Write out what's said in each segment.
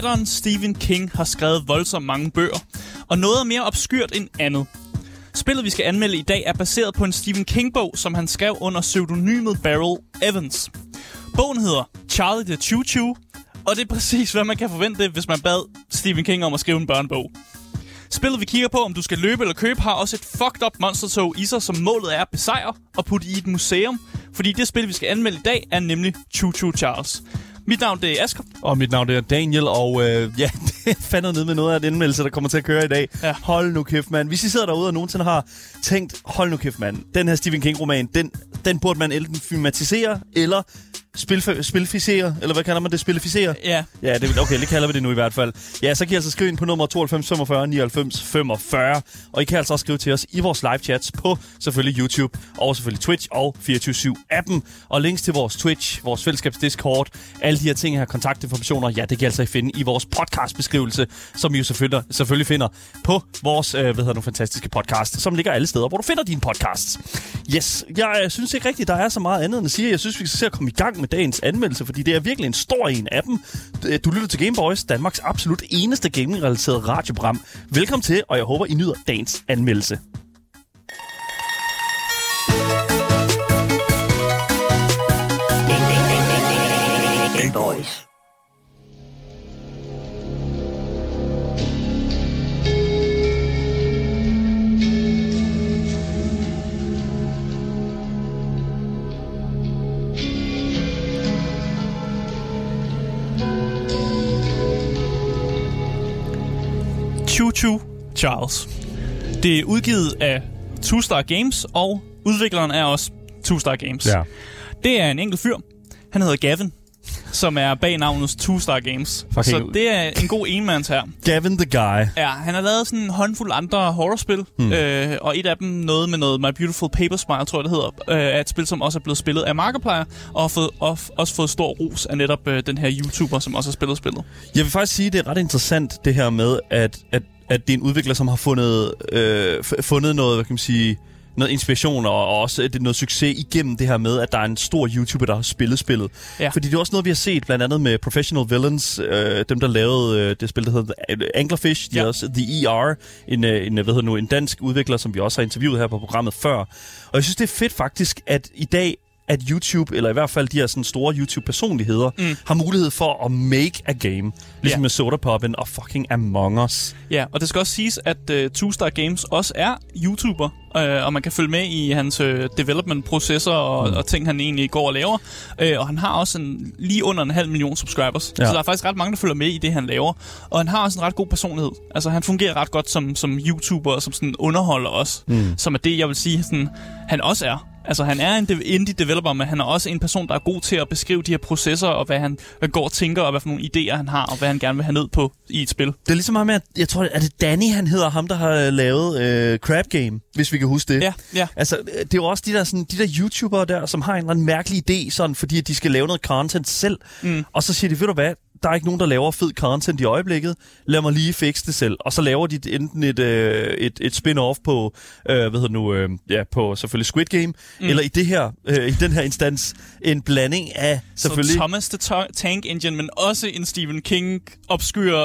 Forfatteren Stephen King har skrevet voldsomt mange bøger, og noget er mere obskyrt end andet. Spillet, vi skal anmelde i dag, er baseret på en Stephen King-bog, som han skrev under pseudonymet Barrel Evans. Bogen hedder Charlie the Choo Choo, og det er præcis, hvad man kan forvente, hvis man bad Stephen King om at skrive en børnebog. Spillet, vi kigger på, om du skal løbe eller købe, har også et fucked up monstertog i sig, som målet er at besejre og putte i et museum. Fordi det spil, vi skal anmelde i dag, er nemlig Choo Choo Charles. Mit navn det er Asger. Og mit navn det er Daniel, og øh, ja, det fandt ned med noget af den anmeldelse, der kommer til at køre i dag. Ja. Hold nu kæft, mand. Hvis I sidder derude og nogensinde har tænkt, hold nu kæft, mand, den her Stephen King-roman, den, den burde man enten filmatisere, eller spilf- spilficere, eller hvad kalder man det? Spilificere? Ja, Ja, det, okay, det kalder vi det nu i hvert fald. Ja, så kan I altså skrive ind på nummer 92 45 99 45. Og I kan altså også skrive til os i vores live chats på selvfølgelig YouTube, og selvfølgelig Twitch og 24-7-appen. Og links til vores Twitch, vores fællesskabs Discord, alle de her ting her, kontaktinformationer, ja, det kan I altså finde i vores podcastbeskrivelse, som I jo selvfølgelig, selvfølgelig finder på vores, øh, hvad hedder nu, fantastiske podcast, som ligger alle steder, hvor du finder dine podcasts. Yes, jeg øh, synes ikke rigtigt, der er så meget andet end at sige. Jeg synes, vi skal se at komme i gang med dagens anmeldelse, fordi det er virkelig en stor en af dem. Øh, du lytter til Gameboys, Danmarks absolut eneste gaming-relaterede radioprogram. Velkommen til, og jeg håber, I nyder dagens anmeldelse. Gameboys. Charles. Det er udgivet af Two Star Games, og udvikleren er også Two Star Games. Det er en enkelt fyr. Han hedder Gavin, som er bag navnet Two Star Games. Fucking Så ud. det er en god enmands her. Gavin the Guy. Ja, han har lavet sådan en håndfuld andre horrorspil, hmm. øh, og et af dem noget med noget My Beautiful Paper Smile, tror jeg det hedder, øh, er et spil, som også er blevet spillet af Markiplier, og har fået, og, også fået stor ros af netop øh, den her YouTuber, som også har spillet spillet. Jeg vil faktisk sige, at det er ret interessant, det her med, at, at, at det er en udvikler, som har fundet, øh, fundet noget, hvad kan man sige, noget inspiration og og også det er noget succes igennem det her med, at der er en stor YouTuber, der har spillet spillet. Ja. Fordi det er også noget, vi har set blandt andet med Professional Villains, øh, dem der lavede øh, det spil, der hedder Anglerfish, de Ja. ja. også The ER, en, øh, en, hvad hedder nu, en dansk udvikler, som vi også har interviewet her på programmet før. Og jeg synes, det er fedt faktisk, at i dag at YouTube, eller i hvert fald de her sådan store YouTube-personligheder, mm. har mulighed for at make a game. Ligesom yeah. med Soda Poppen og fucking Among Us. Ja, og det skal også siges, at uh, Two Star Games også er YouTuber, uh, og man kan følge med i hans uh, development-processer og, mm. og ting, han egentlig går og laver. Uh, og han har også en, lige under en halv million subscribers. Ja. Ja. Så der er faktisk ret mange, der følger med i det, han laver. Og han har også en ret god personlighed. Altså, han fungerer ret godt som, som YouTuber og som sådan underholder også. Mm. Som er det, jeg vil sige, sådan, han også er. Altså, han er en indie developer, men han er også en person, der er god til at beskrive de her processer, og hvad han går og tænker, og hvad for nogle idéer han har, og hvad han gerne vil have ned på i et spil. Det er ligesom ham med, at jeg tror, er det Danny, han hedder, ham der har lavet øh, Crab Game, hvis vi kan huske det. Ja, ja. Altså, det er jo også de der, sådan, de der YouTubere der, som har en eller anden mærkelig idé, sådan, fordi at de skal lave noget content selv. Mm. Og så siger de, ved du hvad, der er ikke nogen, der laver fed content i øjeblikket. Lad mig lige fikse det selv. Og så laver de enten et, øh, et, et spin-off på, øh, hvad hedder nu, øh, ja, på selvfølgelig Squid Game, mm. eller i det her, øh, i den her instans, en blanding af selvfølgelig... Så Thomas the Ta- Tank Engine, men også en Stephen King obskyr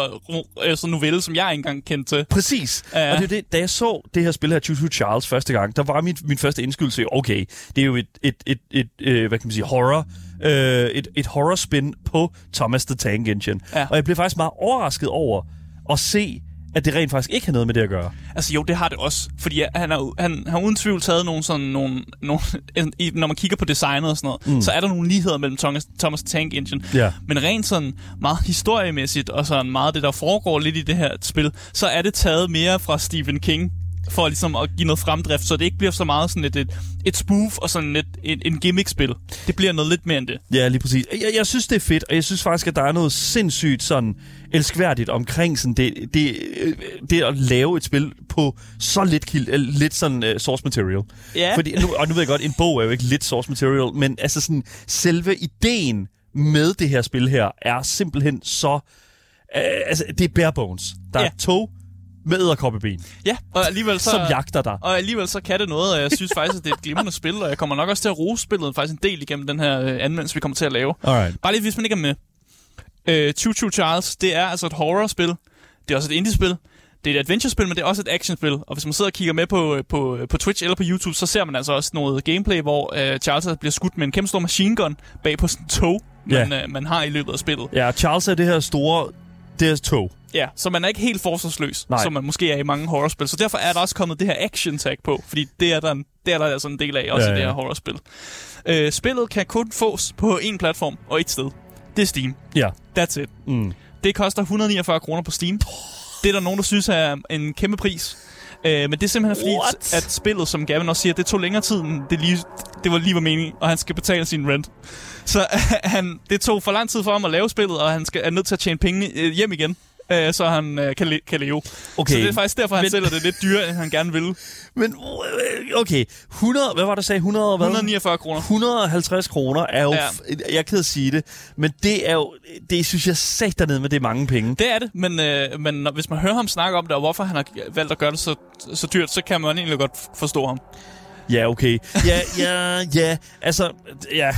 altså novelle, som jeg ikke engang kendte til. Præcis. Ja. Og det er det, da jeg så det her spil her, Choo Charles, første gang, der var min, min første indskydelse, okay, det er jo et, et, et, et, øh, hvad kan man sige, horror, øh, et, et horror spin på Thomas the Tank Engine. Ja. Og jeg blev faktisk meget overrasket over at se, at det rent faktisk ikke har noget med det at gøre. Altså jo, det har det også. Fordi han har, han har uden tvivl taget nogle sådan nogle, nogle når man kigger på designet og sådan noget, mm. så er der nogle ligheder mellem Thomas, Thomas Tank Engine. Ja. Men rent sådan meget historiemæssigt, og sådan meget det, der foregår lidt i det her spil, så er det taget mere fra Stephen King for ligesom at give noget fremdrift, så det ikke bliver så meget sådan et, et, et spoof og sådan et, et, en gimmick-spil. Det bliver noget lidt mere end det. Ja, lige præcis. Jeg, jeg synes, det er fedt, og jeg synes faktisk, at der er noget sindssygt sådan elskværdigt omkring sådan det, det, øh, det at lave et spil på så lidt, øh, lidt sådan uh, source material. Ja. Fordi, nu, og nu ved jeg godt, en bog er jo ikke lidt source material, men altså sådan, selve ideen med det her spil her er simpelthen så... Uh, altså, det er bare bones. Der Ja. er tog, med æderkoppeben, Ja, og alligevel så... som jagter dig. Og alligevel så kan det noget, og jeg synes faktisk, at det er et glimrende spil, og jeg kommer nok også til at rose spillet faktisk en del igennem den her øh, anmeldelse, vi kommer til at lave. Alright. Bare lige, hvis man ikke er med. Øh, Choo Choo Charles, det er altså et horrorspil. Det er også et indie-spil. Det er et adventure-spil, men det er også et actionspil. Og hvis man sidder og kigger med på, på, på Twitch eller på YouTube, så ser man altså også noget gameplay, hvor øh, Charles bliver skudt med en kæmpe stor machine gun bag på sådan en tog, Ja. man, øh, man har i løbet af spillet. Ja, Charles er det her store... Det her tog. Ja, så man er ikke helt forsvarsløs, Nej. som man måske er i mange horrorspil. Så derfor er der også kommet det her action tag på, fordi det er der, en, det er der altså en del af, også Ja, ja, i det her horrorspil. Øh, spillet kan kun fås på én platform og et sted. Det er Steam. Ja. That's it. Mm. Det koster 149 kroner på Steam. Det er der nogen, der synes er en kæmpe pris. Øh, men det er simpelthen fordi, What? at spillet, som Gavin også siger, det tog længere tid, end det, lige, det var lige var meningen, og han skal betale sin rent. Så han, det tog for lang tid for ham at lave spillet, og han skal, er nødt til at tjene penge øh, hjem igen, øh, så han øh, kan, le, kan leve. Okay. Så det er faktisk derfor, han Men- sælger det lidt dyrere, end han gerne ville. Men, øh, okay. 100... Hvad var det, sagde? 100 hvad? 149 kroner. 150 kroner er jo... Ja. Ja. Jeg at sige det, men det er jo... Det synes jeg sagt dernede med, det er mange penge. Det er det, men, øh, men når, hvis man hører ham snakke om det, og hvorfor han har valgt at gøre det så, så dyrt, så kan man egentlig godt forstå ham. Ja, okay. Ja, ja, ja. Altså, ja.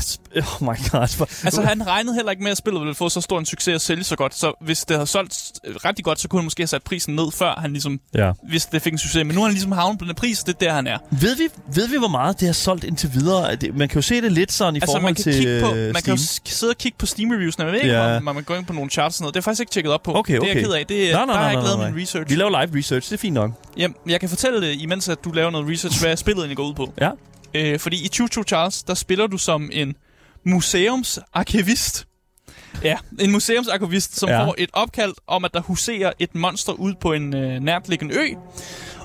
Oh my god. Altså, han regnede heller ikke med, at spillet ville få så stor en succes og sælge så godt. Så hvis det havde solgt rigtig godt, så kunne han måske have sat prisen ned, før han ligesom, Ja. hvis det fik en succes. Men nu er han ligesom havnet på den pris, det er der, han er. Ved vi, ved vi, hvor meget det har solgt indtil videre? Det- Man kan jo se det lidt sådan i Altså, forhold man kan, til kigge på, øh, man kan jo sidde og kigge på Steam-reviewsene. Jeg ved ikke, Ja. om man, man går ind på nogle charts og sådan noget. Det er faktisk ikke tjekket op på. Okay, Det er jeg okay. ked af. Det, Nej, nej, der har nej, jeg ikke nej, lavet nej. min research. Vi laver live research, det er fint nok. Jamen, jeg kan fortælle det, imens at du laver noget research, hvad spillet egentlig går ud på. Ja. Øh, fordi i Choo Choo Charles, der spiller du som en museumsarkivist. Ja, en museumsarkivist, som Ja. får et opkald om, at der huserer et monster ud på en øh, nærtliggende ø.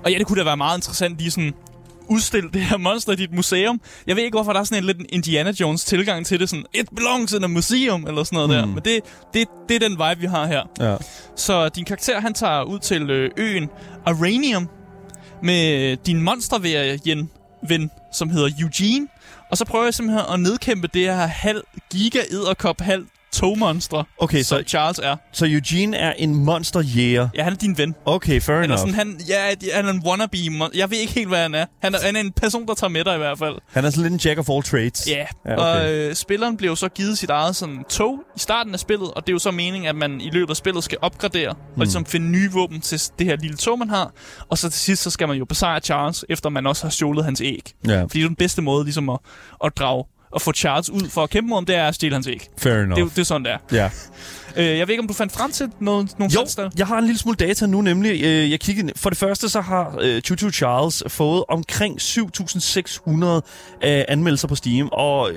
Og ja, det kunne da være meget interessant lige sådan udstille det her monster i dit museum. Jeg ved ikke, hvorfor der er sådan en lidt Indiana Jones tilgang til det. Sådan, it belongs in a museum, eller sådan noget Hmm. der. Men det, det, det er den vibe, vi har her. Ja. Så din karakter, han tager ud til øh, øen Aranium med din monstervægen ven, som hedder Eugene. Og så prøver jeg simpelthen at nedkæmpe det her halv giga edderkop halv togmonstre, Okay, som så, Charles er. så Eugene er en monsterjæger. Ja, han er din ven. Okay, fair Eller enough. sådan, han, ja, han er en wannabe. mon- Jeg ved ikke helt, hvad han er. Han er, han er en person, der tager med dig i hvert fald. Han er sådan lidt en jack of all trades. Ja, Ja, og okay. øh, spilleren bliver jo så givet sit eget sådan, tog i starten af spillet, og det er jo så meningen, at man i løbet af spillet skal opgradere og Hmm. ligesom finde nye våben til det her lille tog, man har. Og så til sidst, så skal man jo besejre Charles, efter man også har stjålet hans æg. Ja, Fordi det er den bedste måde ligesom at, at drage og få Charles ud for at kæmpe mod ham, det er at stjæle hans æg. fair Det, enough. jo- det er sådan, det er. Ja. Øh, jeg ved ikke, om du fandt frem til noget, nogle Jo, jeg har en lille smule data nu, nemlig. Øh, jeg kiggede, for det første, så har øh, Choo Charles fået omkring 7.600 øh, anmeldelser på Steam, og øh,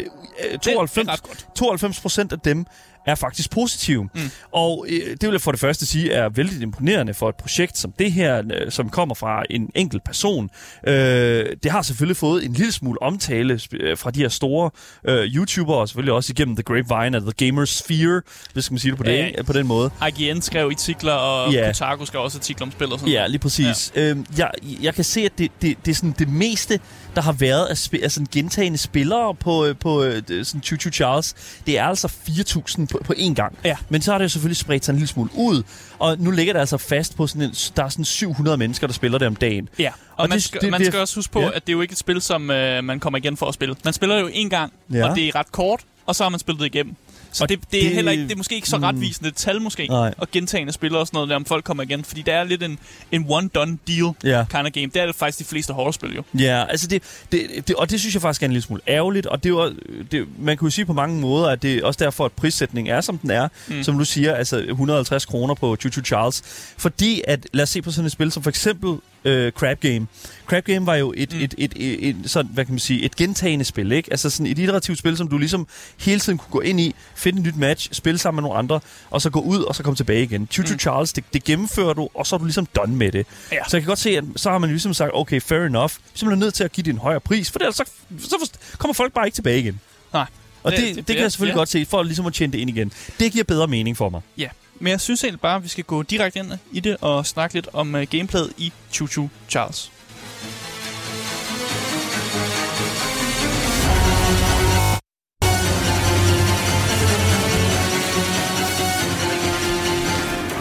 Det, 92, det er ret godt. 92 procent af dem er faktisk positive. Mm. Og øh, det vil jeg for det første sige er vældig imponerende for et projekt som det her, øh, som kommer fra en enkelt person. Øh, det har selvfølgelig fået en lille smule omtale øh, fra de her store øh, YouTubere, og selvfølgelig også igennem The Grapevine og The Gamer Sphere, hvis man sige det på, Ja. ikke? på den måde. IGN skrev artikler, og Ja. Kotaku skrev også artikler om spil og sådan Ja, lige præcis. Ja. Øhm, jeg, jeg kan se, at det, det, det er sådan det meste, der har været af, sp- af sådan gentagende spillere på, øh, på øh, det- sådan Choo Choo Charles. Det er altså 4.000 på, på én gang. Ja. Men så har det jo selvfølgelig spredt sig en lille smule ud, og nu ligger det altså fast på sådan en, der er sådan 700 mennesker, der spiller det om dagen. Ja, og, Og man, det- skal, det man skal også huske på, Ja. at det er jo ikke et spil, som øh, man kommer igen for at spille. Man spiller det jo en gang, ja. og det er ret kort, og så har man spillet det igennem. Så Og det, det, er heller ikke, det er måske ikke så retvisende et tal måske, Nej. og gentagende spillere og sådan noget, der, om folk kommer igen. Fordi det er lidt en, en one-done deal Ja. kind of game. Det er det faktisk de fleste horrorspil jo. Ja, altså det, det, det, og det synes jeg faktisk er en lille smule ærgerligt, og det er det, man kunne jo sige på mange måder, at det er også derfor, at prissætningen er, som den er, mm. som du siger, altså 150 kroner på Choo Charles, fordi at, lad os se på sådan et spil som for eksempel øh, Crab Game. Crab Game var jo et, mm. et, et, et, et, sådan, hvad kan man sige, et gentagende spil, ikke? Altså sådan et iterativt spil, som du ligesom hele tiden kunne gå ind i, finde et nyt match, spille sammen med nogle andre, og så gå ud, og så komme tilbage igen. Choo Choo mm. Charles, det, det gennemfører du, og så er du ligesom done med det. Ja. Så jeg kan godt se, at så har man ligesom sagt, okay, fair enough. Vi er simpelthen nødt til at give det en højere pris, for ellers så, så forst- kommer folk bare ikke tilbage igen. Nej. Og det, Det- det, det- det kan jeg selvfølgelig ja. godt se, for ligesom at tjene det ind igen. Det giver bedre mening for mig. Ja, men jeg synes egentlig bare, at vi skal gå direkte ind i det og snakke lidt om uh, gameplayet i Choo Choo Charles.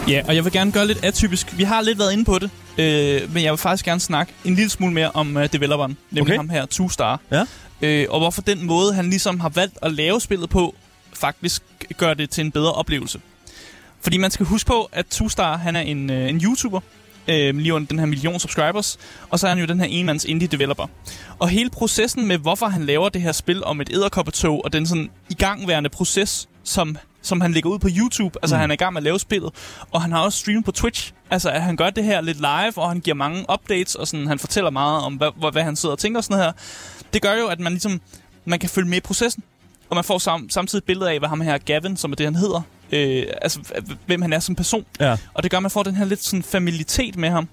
Ja, og jeg vil gerne gøre lidt atypisk. Vi har lidt været inde på det, øh, men jeg vil faktisk gerne snakke en lille smule mere om uh, developeren, nemlig Okay. okay. ham her, Two Star. Ja. Øh, og hvorfor den måde, han ligesom har valgt at lave spillet på, faktisk gør det til en bedre oplevelse. Fordi man skal huske på, at Two Star, han er en, øh, en YouTuber, øh, lige under den her million subscribers, og så er han jo den her enmands indie developer. Og hele processen med, hvorfor han laver det her spil om et æderkoppetog, og den sådan igangværende proces, som, som han lægger ud på YouTube, altså Mm. han er i gang med at lave spillet, og han har også streamet på Twitch, altså at han gør det her lidt live, og han giver mange updates, og sådan, han fortæller meget om, hvad, hvad, hvad han sidder og tænker og sådan her. Det gør jo, at man ligesom, man kan følge med i processen, og man får sam, samtidig et billede af, hvad ham her Gavin, som er det, han hedder, øh, altså hvem han er som person. Ja. Og det gør, at man får den her lidt sådan familiaritet med ham,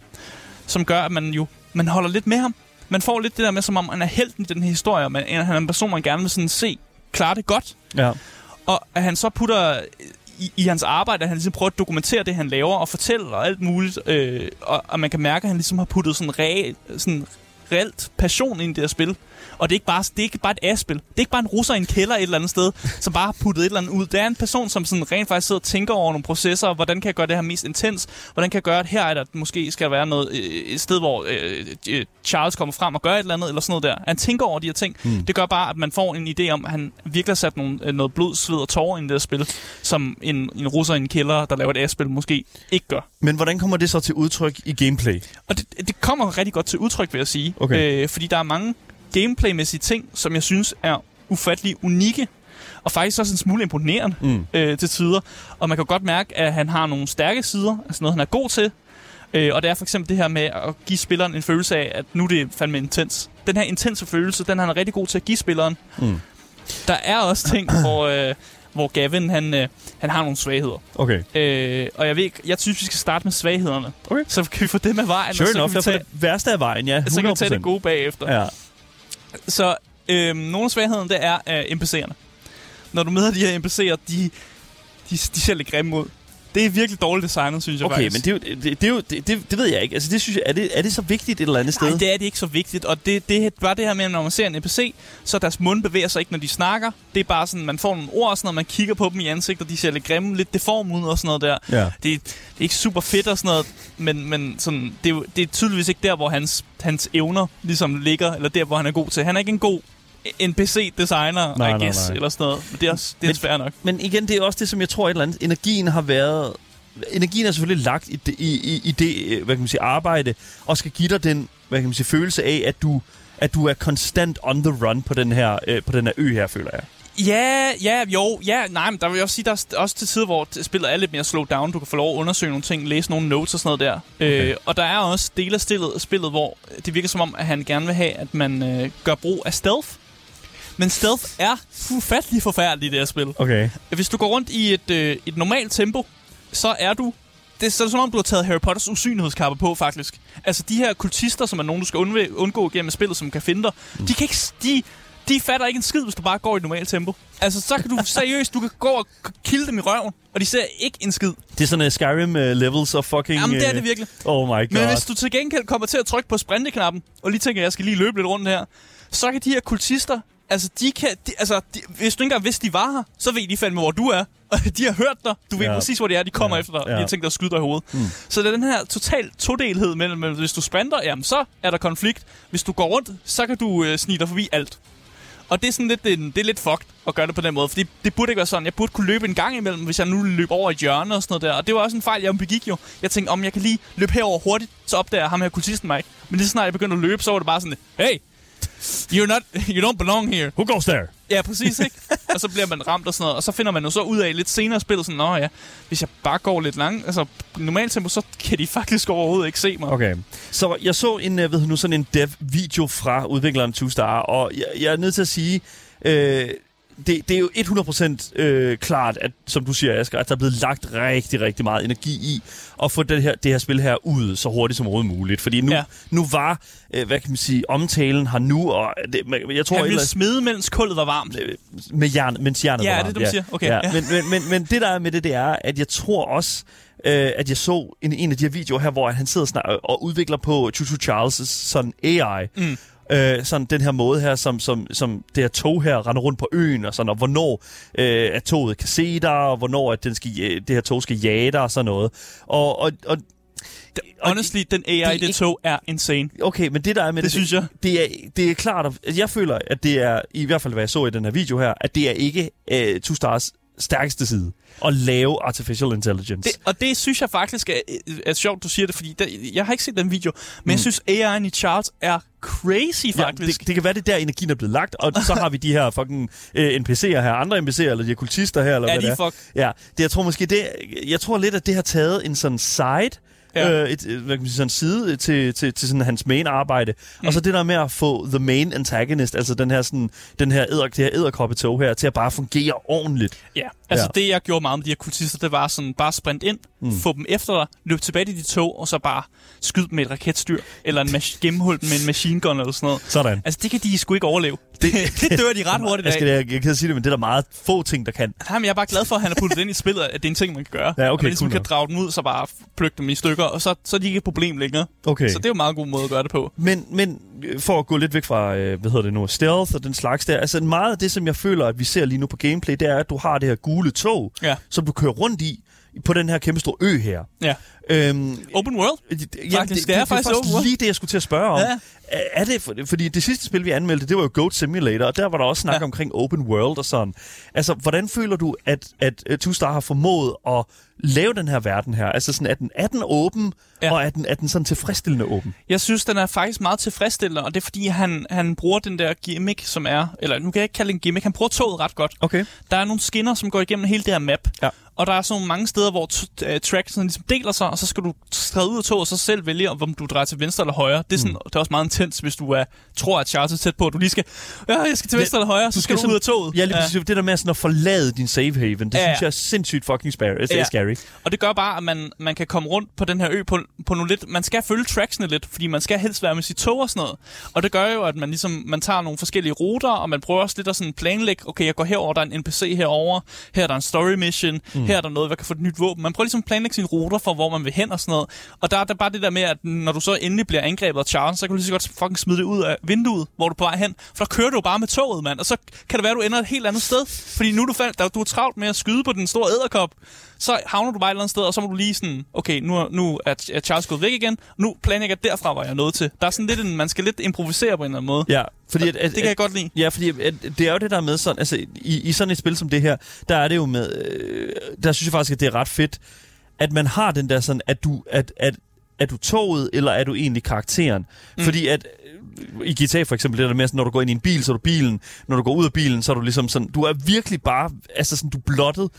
som gør, at man jo man holder lidt med ham. Man får lidt det der med, som om han er helten i den her historie, og man, han er en person, man gerne vil sådan se klare det godt. Ja. Og at han så putter i, i hans arbejde, at han ligesom prøver at dokumentere det, han laver, og fortælle og alt muligt. Øh, og, og man kan mærke, at han ligesom har puttet sådan, re, sådan reelt passion ind i det her spil. Og det er ikke bare, det er ikke bare et A-spil. Det er ikke bare en russer i en kælder et eller andet sted, som bare har puttet et eller andet ud. Det er en person, som sådan rent faktisk sidder og tænker over nogle processer. Hvordan kan jeg gøre det her mest intens? Hvordan kan jeg gøre, at her er der måske skal være noget, øh, et sted, hvor øh, øh, Charles kommer frem og gør et eller andet, eller sådan noget der. Han tænker over de her ting. Mm. Det gør bare, at man får en idé om, at han virkelig har sat nogle, øh, noget blod, sved og tårer ind i det her spil, som en, en russer i en kælder, der laver et A-spil, måske ikke gør. Men hvordan kommer det så til udtryk i gameplay? Og det, det kommer rigtig godt til udtryk, vil jeg sige. Okay. Øh, fordi der er mange gameplaymæssige ting, som jeg synes er ufattelig unikke. Og faktisk også en smule imponerende Mm. øh, til tider. Og man kan godt mærke, at han har nogle stærke sider, altså noget, han er god til. Øh, og det er for eksempel det her med at give spilleren en følelse af, at nu er det fandme intens. Den her intense følelse, den er han rigtig god til at give spilleren. Mm. Der er også ting, hvor, øh, hvor Gavin han, øh, han har nogle svagheder. Okay. Øh, og jeg ved ikke, jeg synes, vi skal starte med svaghederne. Okay. Så kan vi få det med vejen, Sure og så enough, kan, vi tage, det værste af vejen, ja. 100%. så kan vi tage det gode bagefter. Ja. Så øh, nogle af svaghederne, det er øh, NPC'erne. Når du møder de her NPC'er, de, de, de ser lidt grimme ud. Det er virkelig dårligt designet, synes jeg Okay, faktisk. men det, det, det, det, det, det ved jeg ikke. Altså, det synes jeg, er, det, er det så vigtigt et eller andet sted? Nej, det er det ikke så vigtigt. Og det, det er bare det her med, at når man ser en NPC, så deres mund bevæger sig ikke, når de snakker. Det er bare sådan, man får nogle ord og sådan noget, man kigger på dem i ansigtet, de ser lidt grimme, lidt deform ud og sådan noget der. Ja. Det, det er ikke super fedt og sådan noget, men, men sådan, det, er det er tydeligvis ikke der, hvor hans, hans evner ligesom ligger, eller der, hvor han er god til. Han er ikke en god NPC-designer, Nej, I nej, guess, nej. eller sådan noget. Men det er, også, det er Men- svært nok. Men igen, det er også det, som jeg tror et eller andet. Energien har været... Energien er selvfølgelig lagt i det, i, i, i det øh, hvad kan man sige, arbejde, og skal give dig den hvad kan man sige, følelse af, at du, at du er konstant on the run på den her, øh, på den her ø her, føler jeg. Ja, ja, jo, ja, nej, men der vil jeg også sige, der er også til tider, hvor spillet er lidt mere slow down. Du kan få lov at undersøge nogle ting, læse nogle notes og sådan noget der. Okay. Øh, og der er også dele af spillet, spillet, hvor det virker som om, at han gerne vil have, at man øh, gør brug af stealth. Men stealth er ufattelig forfærdeligt i det her spil. Okay. Hvis du går rundt i et, øh, et normalt tempo, så er du... Det er så er det som om, du har taget Harry Potters usynlighedskappe på, faktisk. Altså, de her kultister, som er nogen, du skal undvæ- undgå gennem spillet, som kan finde dig, mm. de kan ikke... De, de fatter ikke en skid, hvis du bare går i et normalt tempo. Altså, så kan du seriøst, du kan gå og kilde dem i røven, og de ser ikke en skid. Det er sådan uh, Skyrim uh, levels of fucking... Jamen, det er øh, det virkelig. Oh my god. Men hvis du til gengæld kommer til at trykke på sprinteknappen, og lige tænker, jeg skal lige løbe lidt rundt her, så kan de her kultister, altså, de kan, de, altså de, hvis du ikke engang vidste, de var her, så ved de fandme, hvor du er. Og de har hørt dig. Du ved Ja. præcis, hvor de er. De kommer Ja. efter dig. Ja. De har tænkt dig at skyde dig i hovedet. Mm. Så det er den her total todelhed mellem, mellem, hvis du sprinter, jamen så er der konflikt. Hvis du går rundt, så kan du øh, snige dig forbi alt. Og det er sådan lidt, det, er- det er lidt fucked at gøre det på den måde, fordi det burde ikke være sådan. Jeg burde kunne løbe en gang imellem, hvis jeg nu løb over et hjørne og sådan noget der. Og det var også en fejl, jeg begik jo. Jeg tænkte, om jeg kan lige løbe herover hurtigt, så opdager ham her kultisten mig ikke. Men lige så snart jeg begyndte at løbe, så var det bare sådan, hey, you're not, you don't belong here. Who goes there? Ja, præcis, ikke? og så bliver man ramt og sådan noget, og så finder man jo så ud af lidt senere spillet sådan, nå ja, hvis jeg bare går lidt langt, altså normalt tempo, så kan de faktisk overhovedet ikke se mig. Okay. Så jeg så en, øh, ved nu, sådan en dev-video fra udvikleren Two Star, og jeg, jeg er nødt til at sige, øh, det, det er jo 100% øh, klart, at, som du siger, Asger, at der er blevet lagt rigtig, rigtig meget energi i at få det her, det her spil her ud så hurtigt som overhovedet muligt. Fordi nu, ja. Ja. nu var, øh, hvad kan man sige, omtalen her nu, og det, jeg tror, Han ville smide, mens kullet var varmt. øh, med jern, mens jernet Ja, var varmt, det, du siger? Okay, ja. ja. Men, men, men, men det, der er med det, det er, at jeg tror også, øh, at jeg så en, en af de her videoer her, hvor han sidder snak- og udvikler på Chuchu Charles' sådan AI. Mm. Øh, sådan den her måde her, som, som, som det her tog her render rundt på øen, og sådan, og hvornår øh, at toget kan se dig, og hvornår at den skal, ja- det her tog skal jage dig, og sådan noget. Og, og, og Honestly, den AI det ikke- tog er insane. Okay, men det der er med Det synes jeg. Det er, det er klart, at jeg føler, at det er, i hvert fald hvad jeg så i den her video her, at det er ikke uh, Two Stars stærkeste side at lave artificial intelligence. Det, og det synes jeg faktisk er, er sjovt, du siger det, fordi der, jeg har ikke set den video, men mm. jeg synes AI'en i Charles er crazy Ja, faktisk. det, det kan være, det er der, energien er blevet lagt, og så har vi de her fucking øh, NPC'er her, andre NPC'er, eller de kultister her, eller Ja, hvad de det er. er fuck- Ja, det, jeg tror måske, det, jeg tror lidt, at det har taget en sådan side, Ja. øh, et, et, hvad kan man sige, sådan side til, til, til sådan hans main arbejde. Mm. Og så det der med at få the main antagonist, altså den her, sådan, den her, æder, det her æderkoppetog her, til at bare fungere ordentligt. Ja, altså Ja. det jeg gjorde meget med de her kultister, det var sådan bare sprint ind, mm. få dem efter dig, løb tilbage til de tog, og så bare skyde dem med et raketstyr, eller en mas- gennemhul dem med en machine gun eller sådan noget. Sådan. Altså det kan de sgu ikke overleve. Det, det dør de ret hurtigt Jeg, af. skal, jeg, jeg kan sige det, men det er der meget få ting, der kan. Jamen, jeg er bare glad for, at han har puttet det ind i spillet, at det er en ting, man kan gøre. Ja, okay, at man ligesom cool kan drage dem ud, så bare plukke dem i stykker, og så, så er de ikke et problem længere. Okay. Så det er jo en meget god måde at gøre det på. Men, men øh, for at gå lidt væk fra, øh, hvad hedder det nu, stealth og den slags der, altså meget af det, som jeg føler, at vi ser lige nu på gameplay, det er, at du har det her gule tog, Ja. som du kører rundt i, på den her kæmpe store ø her. Ja. Øhm, Open world? Jamen, Faktisk, det er faktisk open world. lige det, jeg skulle til at spørge om. Ja. Er, er det, for, fordi det sidste spil, vi anmeldte, det var jo Goat Simulator, og der var der også snak Ja. omkring open world og sådan. Altså, hvordan føler du, at, at Two Star har formået at lave den her verden her? Altså, sådan, er, den, er den åben, ja. og er den, er den sådan tilfredsstillende åben? Jeg synes, den er faktisk meget tilfredsstillende, og det er fordi, han, han bruger den der gimmick, som er... Eller nu kan jeg ikke kalde det en gimmick, han bruger toget ret godt. Okay. Der er nogle skinner, som går igennem hele det her map. Ja. Og der er sådan mange steder, hvor t- uh, tracksen ligesom deler sig, og så skal du træde ud af toget, og så selv vælge, om du drejer til venstre eller højre. Det er, sådan, mm. det er også meget intens, hvis du er, tror, at Charles er tæt på, at du lige skal, ja, jeg skal til venstre eller højre, så skal du ud af toget. Ja, lige præcis. Det der med sådan at forlade din safe haven, det Ja, ja, ja. synes jeg er sindssygt fucking scary. Ja. Ja. scary. Og det gør bare, at man, man kan komme rundt på den her ø på, på nogle lidt... Man skal følge tracksene lidt, fordi man skal helst være med sit tog og sådan noget. Og det gør jo, at man ligesom man tager nogle forskellige ruter, og man prøver også lidt at sådan planlægge, okay, jeg går herover, der er en NPC herover, her er der en story mission, mm. Mm. her er der noget, hvad kan få et nyt våben. Man prøver ligesom at planlægge sine ruter for, hvor man vil hen og sådan noget. Og der er der bare det der med, at når du så endelig bliver angrebet af Charles, så kan du lige så godt fucking smide det ud af vinduet, hvor du er på vej hen. For der kører du bare med toget, mand. Og så kan det være, at du ender et helt andet sted. Fordi nu er du, fald, der, du er travlt med at skyde på den store æderkop. Så havner du bare et eller andet sted, og så må du lige sådan, okay, nu nu er Charles gået væk igen. Nu planlægger jeg derfra, hvor jeg er nået til. Der er sådan lidt en, man skal lidt improvisere på en eller anden måde. Ja, fordi at, at, Det kan jeg godt lide. Ja, fordi at, det er jo det der med sådan, altså i, i sådan et spil som det her, der er det jo med, øh, der synes jeg faktisk, at det er ret fedt, at man har den der sådan, at du, at, at, er du toget, eller er du egentlig karakteren? Mm. Fordi at øh, i GTA for eksempel, det der med, sådan, når du går ind i en bil, så er du bilen. Når du går ud af bilen, så er du ligesom sådan, du er virkelig bare, altså sådan, du blottet,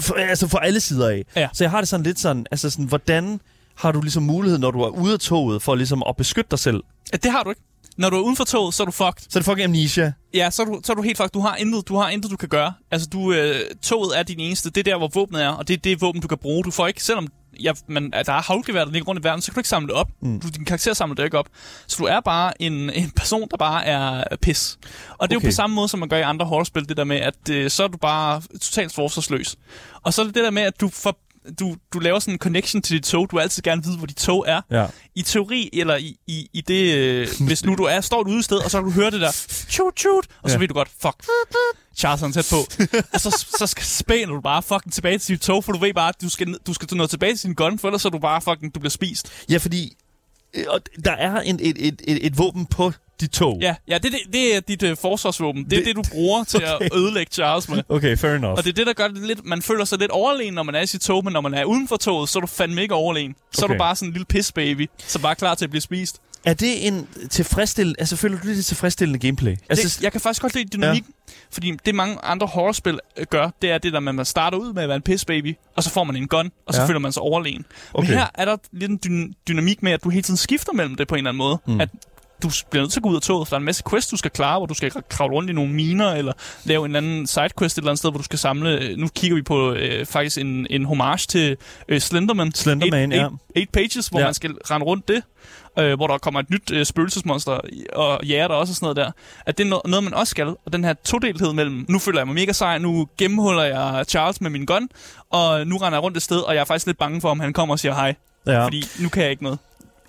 for, altså for alle sider af. Ja. Så jeg har det sådan lidt sådan, altså sådan, hvordan har du ligesom mulighed, når du er ude af toget, for ligesom at beskytte dig selv? Det har du ikke. Når du er uden for toget, så er du fucked. Så er det fucking amnesia. Ja, så er du, så er du helt fucked. Du har intet, du har intet, du kan gøre. Altså, du, øh, toget er din eneste. Det er der, hvor våbnet er, og det er det våben, du kan bruge. Du får ikke, selvom ja, man, der er havlgevær, der ligger rundt i verden, så kan du ikke samle det op. Mm. Du, din karakter samler det ikke op. Så du er bare en, en person, der bare er pis. Og det er jo Okay. på samme måde, som man gør i andre horrorspil, det der med, at øh, så er du bare totalt forsvarsløs. Og så er det det der med, at du får du, du laver sådan en connection til dit tog. Du vil altid gerne vide, hvor dit tog er. Ja. I teori, eller i, i, i det, øh, hvis nu du er, står et ude sted, og så kan du høre det der, shoot, shoot, og så Ja. ved du godt, fuck, Charles er tæt på. og så, så skal- spænder du bare fucking tilbage til dit tog, for du ved bare, at du skal, du skal nå tilbage til din gun, for ellers så er du bare fucking, du bliver spist. Ja, fordi og der er en, et, et, et, et våben på dit tog. Ja, ja det, det, det er dit øh, forsvarsvåben. Det er det, Det- det, du bruger til Okay. at ødelægge Charles med. Okay, fair enough. Og det er det, der gør det lidt... Man føler sig lidt overlegen, når man er i sit tog, men når man er uden for toget, så er du fandme ikke overlegen. Så er Okay. du bare sådan en lille pissbaby, som bare er klar til at blive spist. Er det en tilfredsstillende... Altså, føler du det er tilfredsstillende gameplay? Altså, det, jeg kan faktisk godt lide dynamikken, ja. fordi det mange andre horrorspil øh, gør, det er det der man starter ud med at være en pissbaby, og så får man en gun, og så Ja. føler man sig overlegen. Okay. Men her er der lidt en dy- dynamik med, at du hele tiden skifter mellem det på en eller anden måde. Mm. At du bliver nødt til at gå ud af toget, for der er en masse quests, du skal klare, hvor du skal kravle rundt i nogle miner, eller lave en eller anden sidequest et eller andet sted, hvor du skal samle... Nu kigger vi på øh, faktisk en, en homage til øh, Slenderman. Slenderman, eight, ja. eight, eight Pages, hvor ja. man skal rende rundt det, øh, hvor der kommer et nyt øh, spøgelsesmonster og jager der også og sådan noget der. At det er noget, man også skal. Og den her todelthed mellem, nu føler jeg mig mega sej, nu gennemhuller jeg Charles med min gun, og nu render jeg rundt et sted, og jeg er faktisk lidt bange for, om han kommer og siger hej. ja. Fordi nu kan jeg ikke noget.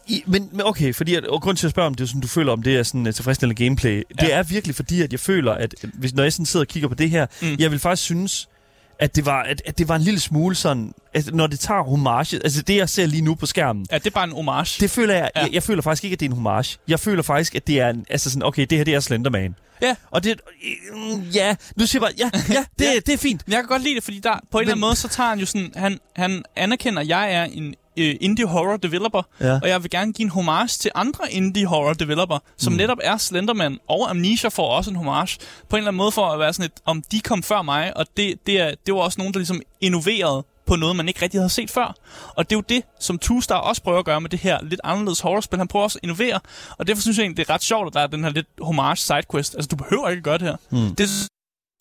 I, men, men okay, fordi at, og grund til at spørge om det, er sådan, du føler, om det er sådan uh, tilfredsstillende gameplay, ja. det er virkelig fordi, at jeg føler, at hvis, når jeg sådan sidder og kigger på det her, mm. jeg vil faktisk synes, at det var, at, at det var en lille smule sådan, at når det tager homage, altså det jeg ser lige nu på skærmen, Ja, det er bare en homage. det føler jeg, Ja. jeg, jeg føler faktisk ikke, at det er en homage. Jeg føler faktisk, at det er en, altså sådan, okay, det her det er Slenderman. Ja, Og det, ja, nu siger jeg bare, ja, ja, det, Ja. det er fint. men jeg kan godt lide det, fordi der, på en eller anden Men- måde, så tager han jo sådan, han, han anerkender, at jeg er en øh, indie horror developer, Ja. og jeg vil gerne give en homage til andre indie horror developer, som mm. netop er Slenderman, og Amnesia får også en homage, på en eller anden måde for at være sådan et, om de kom før mig, og det, det, er, det var også nogen, der ligesom innoverede på noget, man ikke rigtig havde set før. Og det er jo det, som Two Star også prøver at gøre med det her lidt anderledes horrorspil. Han prøver også at innovere, og derfor synes jeg egentlig, det er ret sjovt, at der er den her lidt homage sidequest. Altså, du behøver ikke gøre det her. Mm. Det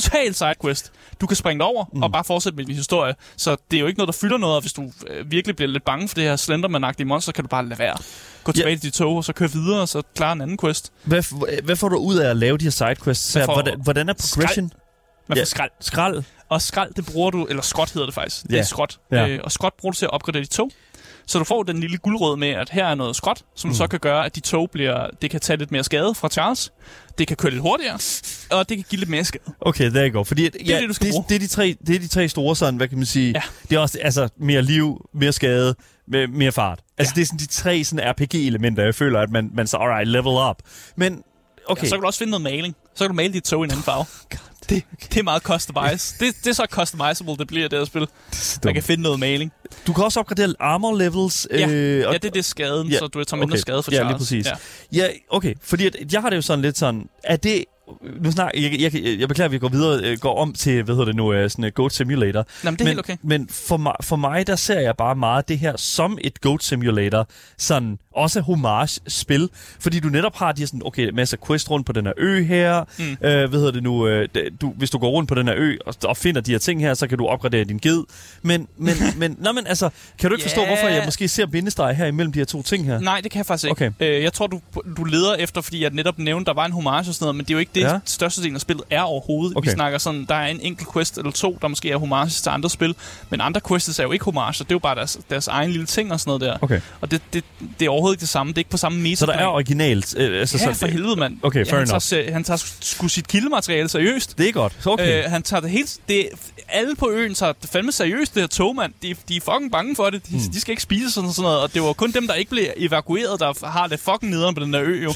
total sidequest. Du kan springe det over mm. og bare fortsætte med din historie. Så det er jo ikke noget, der fylder noget, og hvis du øh, virkelig bliver lidt bange for det her Slenderman-agtige monster, kan du bare lade være. Gå tilbage til dit tog, og så køre videre, og så klare en anden quest. Hvad, hvad får du ud af at lave de her sidequests? Får hvordan, hvordan er progression? Man Ja. skrald. Skrald? Og skrald, det bruger du, eller skråt hedder det faktisk. Det Ja. er skråt. Ja. Øh, og skråt bruger du til at opgradere dit tog. Så du får den lille guldråd med, at her er noget skråt, som mm. så kan gøre, at dit tog bliver, det kan tage lidt mere skade fra Charles. Det kan køre lidt hurtigere, og det kan give lidt mere skade. Okay, there you go. Fordi, det er det, du skal det, bruge. det, er de tre, det er de tre store sådan, hvad kan man sige? Ja. Det er også altså, mere liv, mere skade, mere fart. Altså, Ja. det er sådan de tre sådan RPG-elementer, jeg føler, at man, man så, alright, level up. Men, okay. Ja, så kan du også finde noget maling. Så kan du male dit tog i en anden farve. Det, det er meget customize. Det, det er så customizable, det bliver det her spil. Man kan finde noget maling. Du kan også opgradere armor levels. Ja, øh, og- ja det er det skaden, Ja, så du tager mindre okay. skade for Ja, Charles. lige præcis. Ja. Ja, okay. Fordi at, jeg har det jo sådan lidt sådan, er det... Nu snak, jeg, jeg, jeg, beklager, at vi går videre, øh, går om til, hvad hedder det nu, øh, sådan et Goat Simulator. Nå, men det er men, helt okay. Men for mig, for mig, der ser jeg bare meget det her som et Goat Simulator. Sådan også homage-spil. Fordi du netop har de sådan, okay, masser af quest rundt på den her ø her. Mm. Øh, hvad hedder det nu? Øh, du, hvis du går rundt på den her ø og, og finder de her ting her, så kan du opgradere din ged. Men, men, men, nå, men altså, kan du ikke forstå, Ja. hvorfor jeg måske ser bindestreg her imellem de her to ting her? Nej, det kan jeg faktisk ikke. Okay. Øh, jeg tror, du, du leder efter, fordi jeg netop nævnte, der var en homage og sådan noget, men det er jo ikke det, Ja. ja. største del af spillet er overhovedet. Okay. Vi snakker sådan, der er en enkelt quest eller to, der måske er homage til andre spil, men andre quests er jo ikke homage, det er jo bare deres, deres egen lille ting og sådan noget der. Okay. Og det, det, det er overhovedet ikke det samme, det er ikke på samme meta. Så der er originalt? Øh, altså, Ja, så, for helvede, mand. Okay, fair han, tager, enough. han tager sgu sit kildemateriale seriøst. Det er godt. Så okay. Øh, han tager det helt... Det, alle på øen tager det fandme seriøst, det her tog, mand. De, de er fucking bange for det. De, mm. de skal ikke spise sådan, sådan noget. Og det var kun dem, der ikke blev evakueret, der har det fucking nederen på den der ø, jo.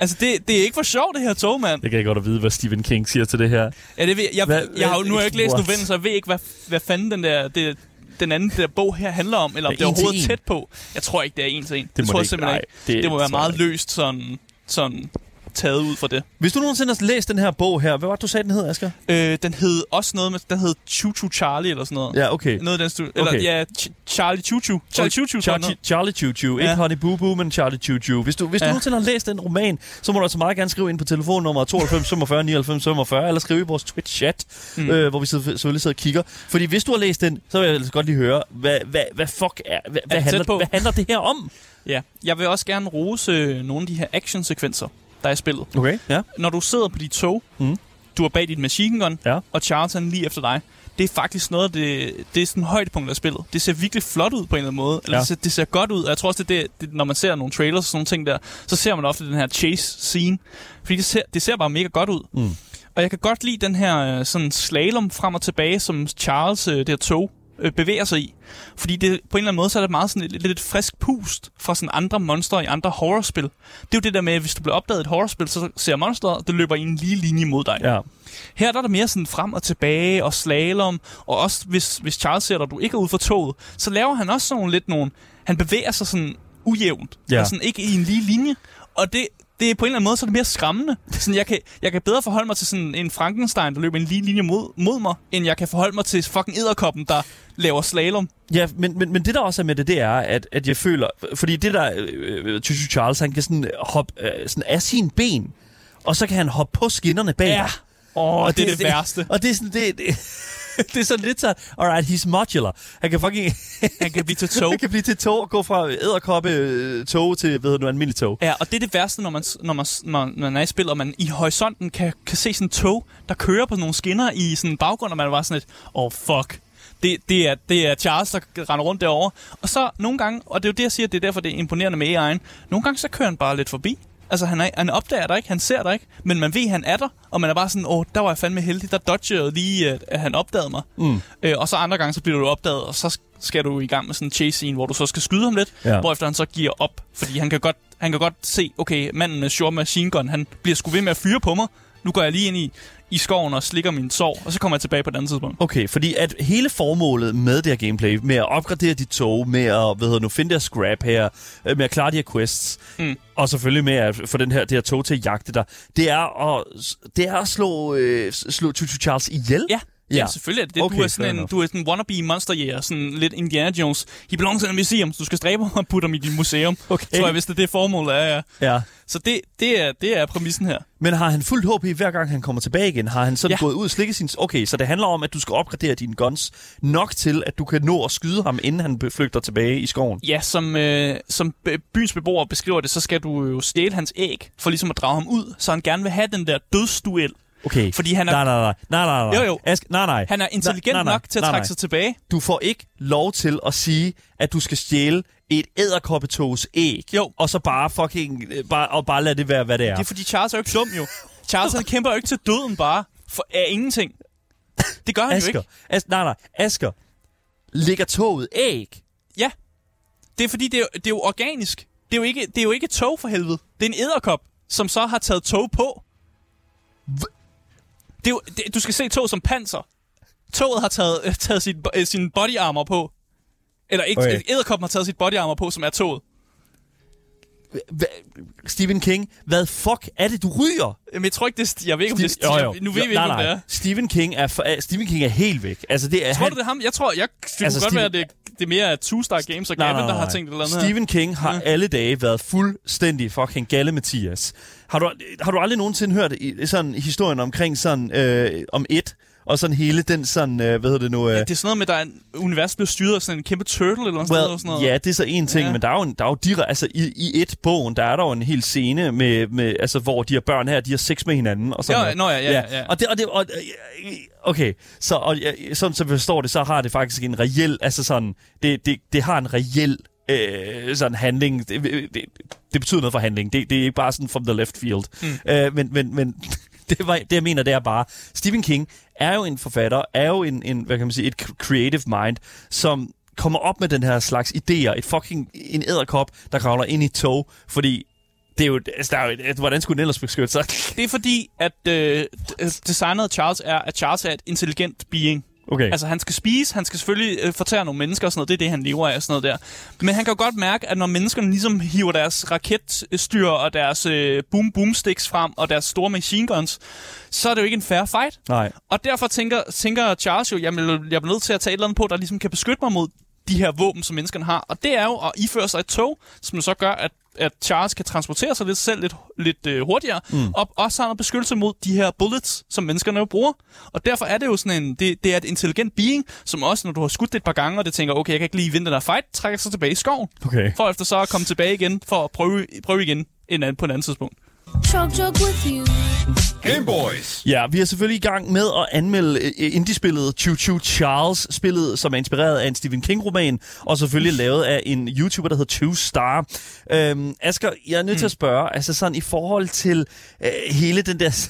Altså, det, det er ikke for sjovt, det her tog, mand. Det kan jeg godt at vide, hvad Stephen King siger til det her. Ja, det ved, jeg, Hvad- jeg, jeg har jo nu har jeg ikke læst novellen, så jeg ved ikke, hvad, hvad fanden den der... Det, den anden der bog her handler om, eller om Det er er overhovedet tæt på. Jeg tror ikke, det er en til en. Det, det tror jeg ikke. simpelthen ikke. det Det, må være jeg meget løst sådan, sådan taget ud fra det. Hvis du nogensinde har læst den her bog her, hvad var det, du sagde, den hed, Asger? Øh, den hed også noget med, den hed Choo Charlie eller sådan noget. Ja, okay. Noget af den stu- Eller Okay. ja, Ch- Charlie Choo. Charlie Choo Choo. Charlie, Charlie Choo. Ikke Ja. Honey Boo Boo, men Charlie Choo. Hvis du, hvis du Ja. nogensinde har læst den roman, så må du altså meget gerne skrive ind på telefonnummer 92 45 99 45, eller skrive i vores Twitch-chat, mm. øh, hvor vi sidder, selvfølgelig sidder og kigger. Fordi hvis du har læst den, så vil jeg altså godt lige høre, hvad, hvad, hvad fuck er, hvad, hvad, tæt handler, hvad handler det her om? Ja. Jeg vil også gerne rose øh, nogle af de her actionsekvenser, der er i spillet. Okay, ja. Når du sidder på dit tog, Mm. du er bag dit machine gun, Ja. og Charles er lige efter dig. Det er faktisk noget af det, det er sådan højdepunkt af spillet. Det ser virkelig flot ud på en eller anden måde. Eller Ja. det, ser, det ser godt ud, og jeg tror også, det er det, det, når man ser nogle trailers og sådan nogle ting der, så ser man ofte den her chase scene. Fordi det ser, det ser bare mega godt ud. Mm. Og jeg kan godt lide den her øh, sådan slalom frem og tilbage, som Charles, øh, det her tog, øh, bevæger sig i. Fordi det, på en eller anden måde, så er det meget sådan et, lidt et frisk pust fra sådan andre monstre i andre horrorspil. Det er jo det der med, at hvis du bliver opdaget i et horrorspil, så ser monsteret, det løber i en lige linje mod dig. Ja. Her der er der mere sådan frem og tilbage og slalom, og også hvis, hvis Charles ser dig, du ikke er ude for toget, så laver han også sådan lidt nogle... Han bevæger sig sådan ujævnt, Ja. og sådan ikke i en lige linje, og det, det er på en eller anden måde, så er det mere skræmmende. Sådan, jeg, kan, jeg kan bedre forholde mig til sådan en Frankenstein, der løber en lige linje mod, mod mig, end jeg kan forholde mig til fucking edderkoppen, der laver slalom. Ja, men, men, men det der også er med det, det er, at, at jeg føler... Fordi det der... Øh, Choo Charles, han kan sådan hoppe øh, sådan af sine ben, og så kan han hoppe på skinnerne bag. Ja. Åh, oh, det, det er det, værste. Og det er sådan, det, det, det er sådan lidt så, alright, he's modular. Han kan fucking, Han kan blive til tog. han kan blive til tog og gå fra æderkoppe øh, tog til, hedder du, almindelig tog. Ja, og det er det værste, når man, når man, når man er i spil, og man i horisonten kan, kan se sådan en tog, der kører på nogle skinner i sådan en baggrund, og man var sådan et, oh fuck, Det, det, er, det er Charles, der render rundt derovre. Og så nogle gange, og det er jo det, jeg siger, det er derfor, det er imponerende med AI'en. Nogle gange, så kører han bare lidt forbi. Altså, han, er, han opdager dig ikke, han ser dig ikke, men man ved, at han er der, og man er bare sådan, åh, der var jeg fandme heldig, der dodgede lige, at, at han opdagede mig. Mm. Øh, og så andre gange, så bliver du opdaget, og så skal du i gang med sådan en chase scene, hvor du så skal skyde ham lidt, ja. hvorefter han så giver op, fordi han kan godt, han kan godt se, okay, manden med short machine gun, han bliver sgu ved med at fyre på mig, nu går jeg lige ind i, i skoven og slikker min sår, og så kommer jeg tilbage på et andet tidspunkt. Okay, fordi at hele formålet med det her gameplay, med at opgradere dit tog, med at hvad hedder nu, finde der scrap her, øh, med at klare de her quests, Mm. og selvfølgelig med at få den her, det her tog til at jagte dig, det er at, det er at slå, øh, slå Tutu Charles ihjel. Ja, ja, ja selvfølgelig er det det. Okay, du, er sådan en, enough. du er sådan en wannabe monster jæger, sådan lidt Indiana Jones. He belongs in a museum, så du skal stræbe og putte ham i dit museum. Okay. Tror jeg, hvis det er det formålet er, ja. ja. Så det, det, er, det er præmissen her. Men har han fuldt håb i, hver gang han kommer tilbage igen? Har han sådan Ja. gået ud og slikket sin... Okay, så det handler om, at du skal opgradere dine guns nok til, at du kan nå at skyde ham, inden han flygter tilbage i skoven. Ja, som, øh, som byens beboere beskriver det, så skal du jo stjæle hans æg, for ligesom at drage ham ud, så han gerne vil have den der dødsduel. Okay. Fordi han er- Nej, nej, nej. Nej, nej, nej. Jo, jo. Ask, nej, nej. Han er intelligent nej, nej, nok til at nej, trække nej. sig tilbage. Du får ikke lov til at sige, at du skal stjæle et æderkoppetogs æg. Jo. Og så bare fucking... Bare, og bare lade det være, hvad det er. Det er fordi Charles er jo ikke dum jo. Charles han kæmper jo ikke til døden bare for, af ingenting. Det gør han jo Asger. ikke. As, nej, nej. Asger. Ligger toget æg? Ja. Det er fordi, det er, jo- det er jo organisk. Det er jo, ikke, det er jo ikke tog for helvede. Det er en æderkop, som så har taget tog på. Det er jo, det, du skal se tog som panser. Toget har taget, øh, taget sit, øh, sin body armor på. Eller ikke, Okay. æderkoppen har taget sit body armor på, som er toget. Hva- Stephen King, hvad fuck er det, du ryger? Men jeg tror ikke, det er, jeg ved ikke, om det er, Jo, jo. Nu ved vi ikke, nej, om det er. Stephen King er, for, Stephen King er helt væk. Altså, det er, Tror han, du, det er ham? Jeg tror, jeg, det Altså, kunne godt Steven- være, at det, det er mere Two-Star Games og Nej, Gavin, nej, der har tænkt et eller andet her. Stephen King har Ja. alle dage været fuldstændig fucking galle Mathias. Har du, har du aldrig nogensinde hørt sådan historien omkring sådan, øh, om et, og sådan hele den sådan, øh, hvad hedder det nu? Øh, Ja, det er sådan noget med, der er en univers, bliver styret af sådan en kæmpe turtle eller noget, well, eller sådan noget. ja, det er så en ting, Ja. men der er jo, en, der er jo direkte, altså i, i et bogen, der er der jo en hel scene med, med altså, hvor de her børn her, de har sex med hinanden og sådan Ja, noget. nå ja, ja, ja. Og det, og det, og, øh, okay, så, og, ja, sådan som vi forstår det, så har det faktisk en reel, altså sådan, det, det, det har en reel øh, sådan handling. Det, det, det betyder noget for handling. Det, det er ikke bare sådan from the left field. Mm. Øh, men, men, men det, var, det, jeg mener, det er bare, Stephen King er jo en forfatter, er jo en, en hvad kan man sige, et creative mind, som kommer op med den her slags idéer. Et fucking, en æderkop, der kravler ind i tog, fordi det er jo, altså, der er jo et, hvordan skulle den ellers beskytte sig? Det er fordi, at øh, øh designet af Charles er, at Charles er et intelligent being. Okay. Altså, han skal spise, han skal selvfølgelig øh, fortære nogle mennesker og sådan noget. Det er det, han lever af og sådan noget der. Men han kan jo godt mærke, at når menneskerne ligesom hiver deres raketstyr og deres øh, boom boom sticks frem og deres store machine guns, så er det jo ikke en fair fight. Nej. Og derfor tænker, tænker Charles jo, jamen, jeg bliver nødt til at tage et eller andet på, der ligesom kan beskytte mig mod de her våben, som menneskerne har. Og det er jo at iføre sig et tog, som så gør, at, at Charles kan transportere sig lidt selv lidt, lidt øh, hurtigere, mm. og også har noget beskyttelse mod de her bullets, som menneskerne jo bruger. Og derfor er det jo sådan en, det, det er et intelligent being, som også, når du har skudt det et par gange, og det tænker, okay, jeg kan ikke lige vinde den her fight, trækker sig tilbage i skoven, Okay. for efter så at komme tilbage igen, for at prøve, prøve igen en anden, på et andet tidspunkt. Chug jug with you. Game Boys. Ja, vi er selvfølgelig i gang med at anmelde øh, indie-spillet Choo Choo Charles, spillet som er inspireret af en Stephen King-roman, og selvfølgelig lavet af en YouTuber, der hedder Two Star. Øhm, Asger, jeg er nødt til at spørge, altså sådan i forhold til øh, hele den der...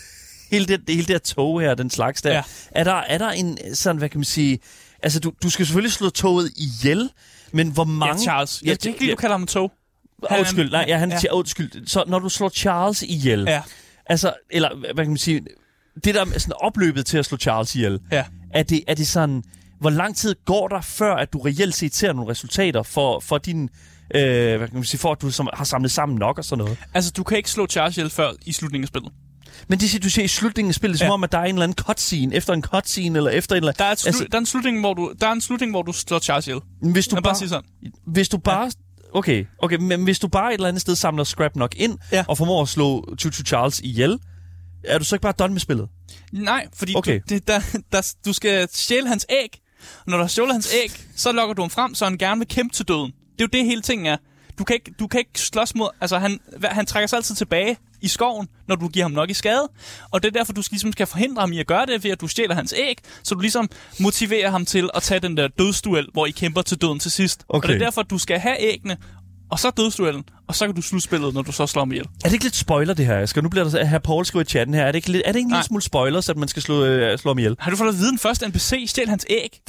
Hele det, hele det her tog her, den slags der. Ja. Er, der, er der en sådan, hvad kan man sige... Altså, du, du skal selvfølgelig slå toget ihjel, men hvor mange... Ja, Charles. Ja, det er ikke lige, du kalder ham en Ja, undskyld, nej, ja, han, Ja. ja. undskyld. Så når du slår Charles ihjel, Ja. altså, eller hvad kan man sige, det der sådan opløbet til at slå Charles ihjel, Ja. er det, er det sådan, hvor lang tid går der, før at du reelt set ser nogle resultater for, for din, øh, hvad kan man sige, for at du som, har samlet sammen nok og sådan noget? Altså, du kan ikke slå Charles ihjel før i slutningen af spillet. Men det siger du siger i slutningen af spillet, ja. Ja. som om, at der er en eller anden cutscene, efter en cutscene, eller efter en eller Der er, et slu- Altså- der, er en slutning, hvor du, der er en slutning, hvor du slår Charles ihjel. hvis du bare, bare sige sådan. hvis du bare, okay, okay, men hvis du bare et eller andet sted samler scrap nok ind, Ja. og formår at slå Tutu Charles ihjel, er du så ikke bare done med spillet? Nej, fordi Okay. du, det, der, der, du skal stjæle hans æg. Når du har stjålet hans æg, så lokker du ham frem, så han gerne vil kæmpe til døden. Det er jo det hele tingen er. Du kan ikke, du kan ikke slås mod... Altså, han, han trækker sig altid tilbage i skoven, når du giver ham nok i skade. Og det er derfor, du skal, ligesom skal forhindre ham i at gøre det, ved at du stjæler hans æg, så du ligesom motiverer ham til at tage den der dødsduel, hvor I kæmper til døden til sidst. Okay. Og det er derfor, du skal have æggene, og så dødsduellen, og så kan du slutte spillet, når du så slår ham ihjel. Er det ikke lidt spoiler, det her, Asger? Nu bliver der så, her Paul skriver i chatten her. Er det ikke, lidt, er det ikke en lille smule spoilers, at man skal slå, øh, slå ham ihjel? Har du fået at vide den første NPC, stjæl hans æg,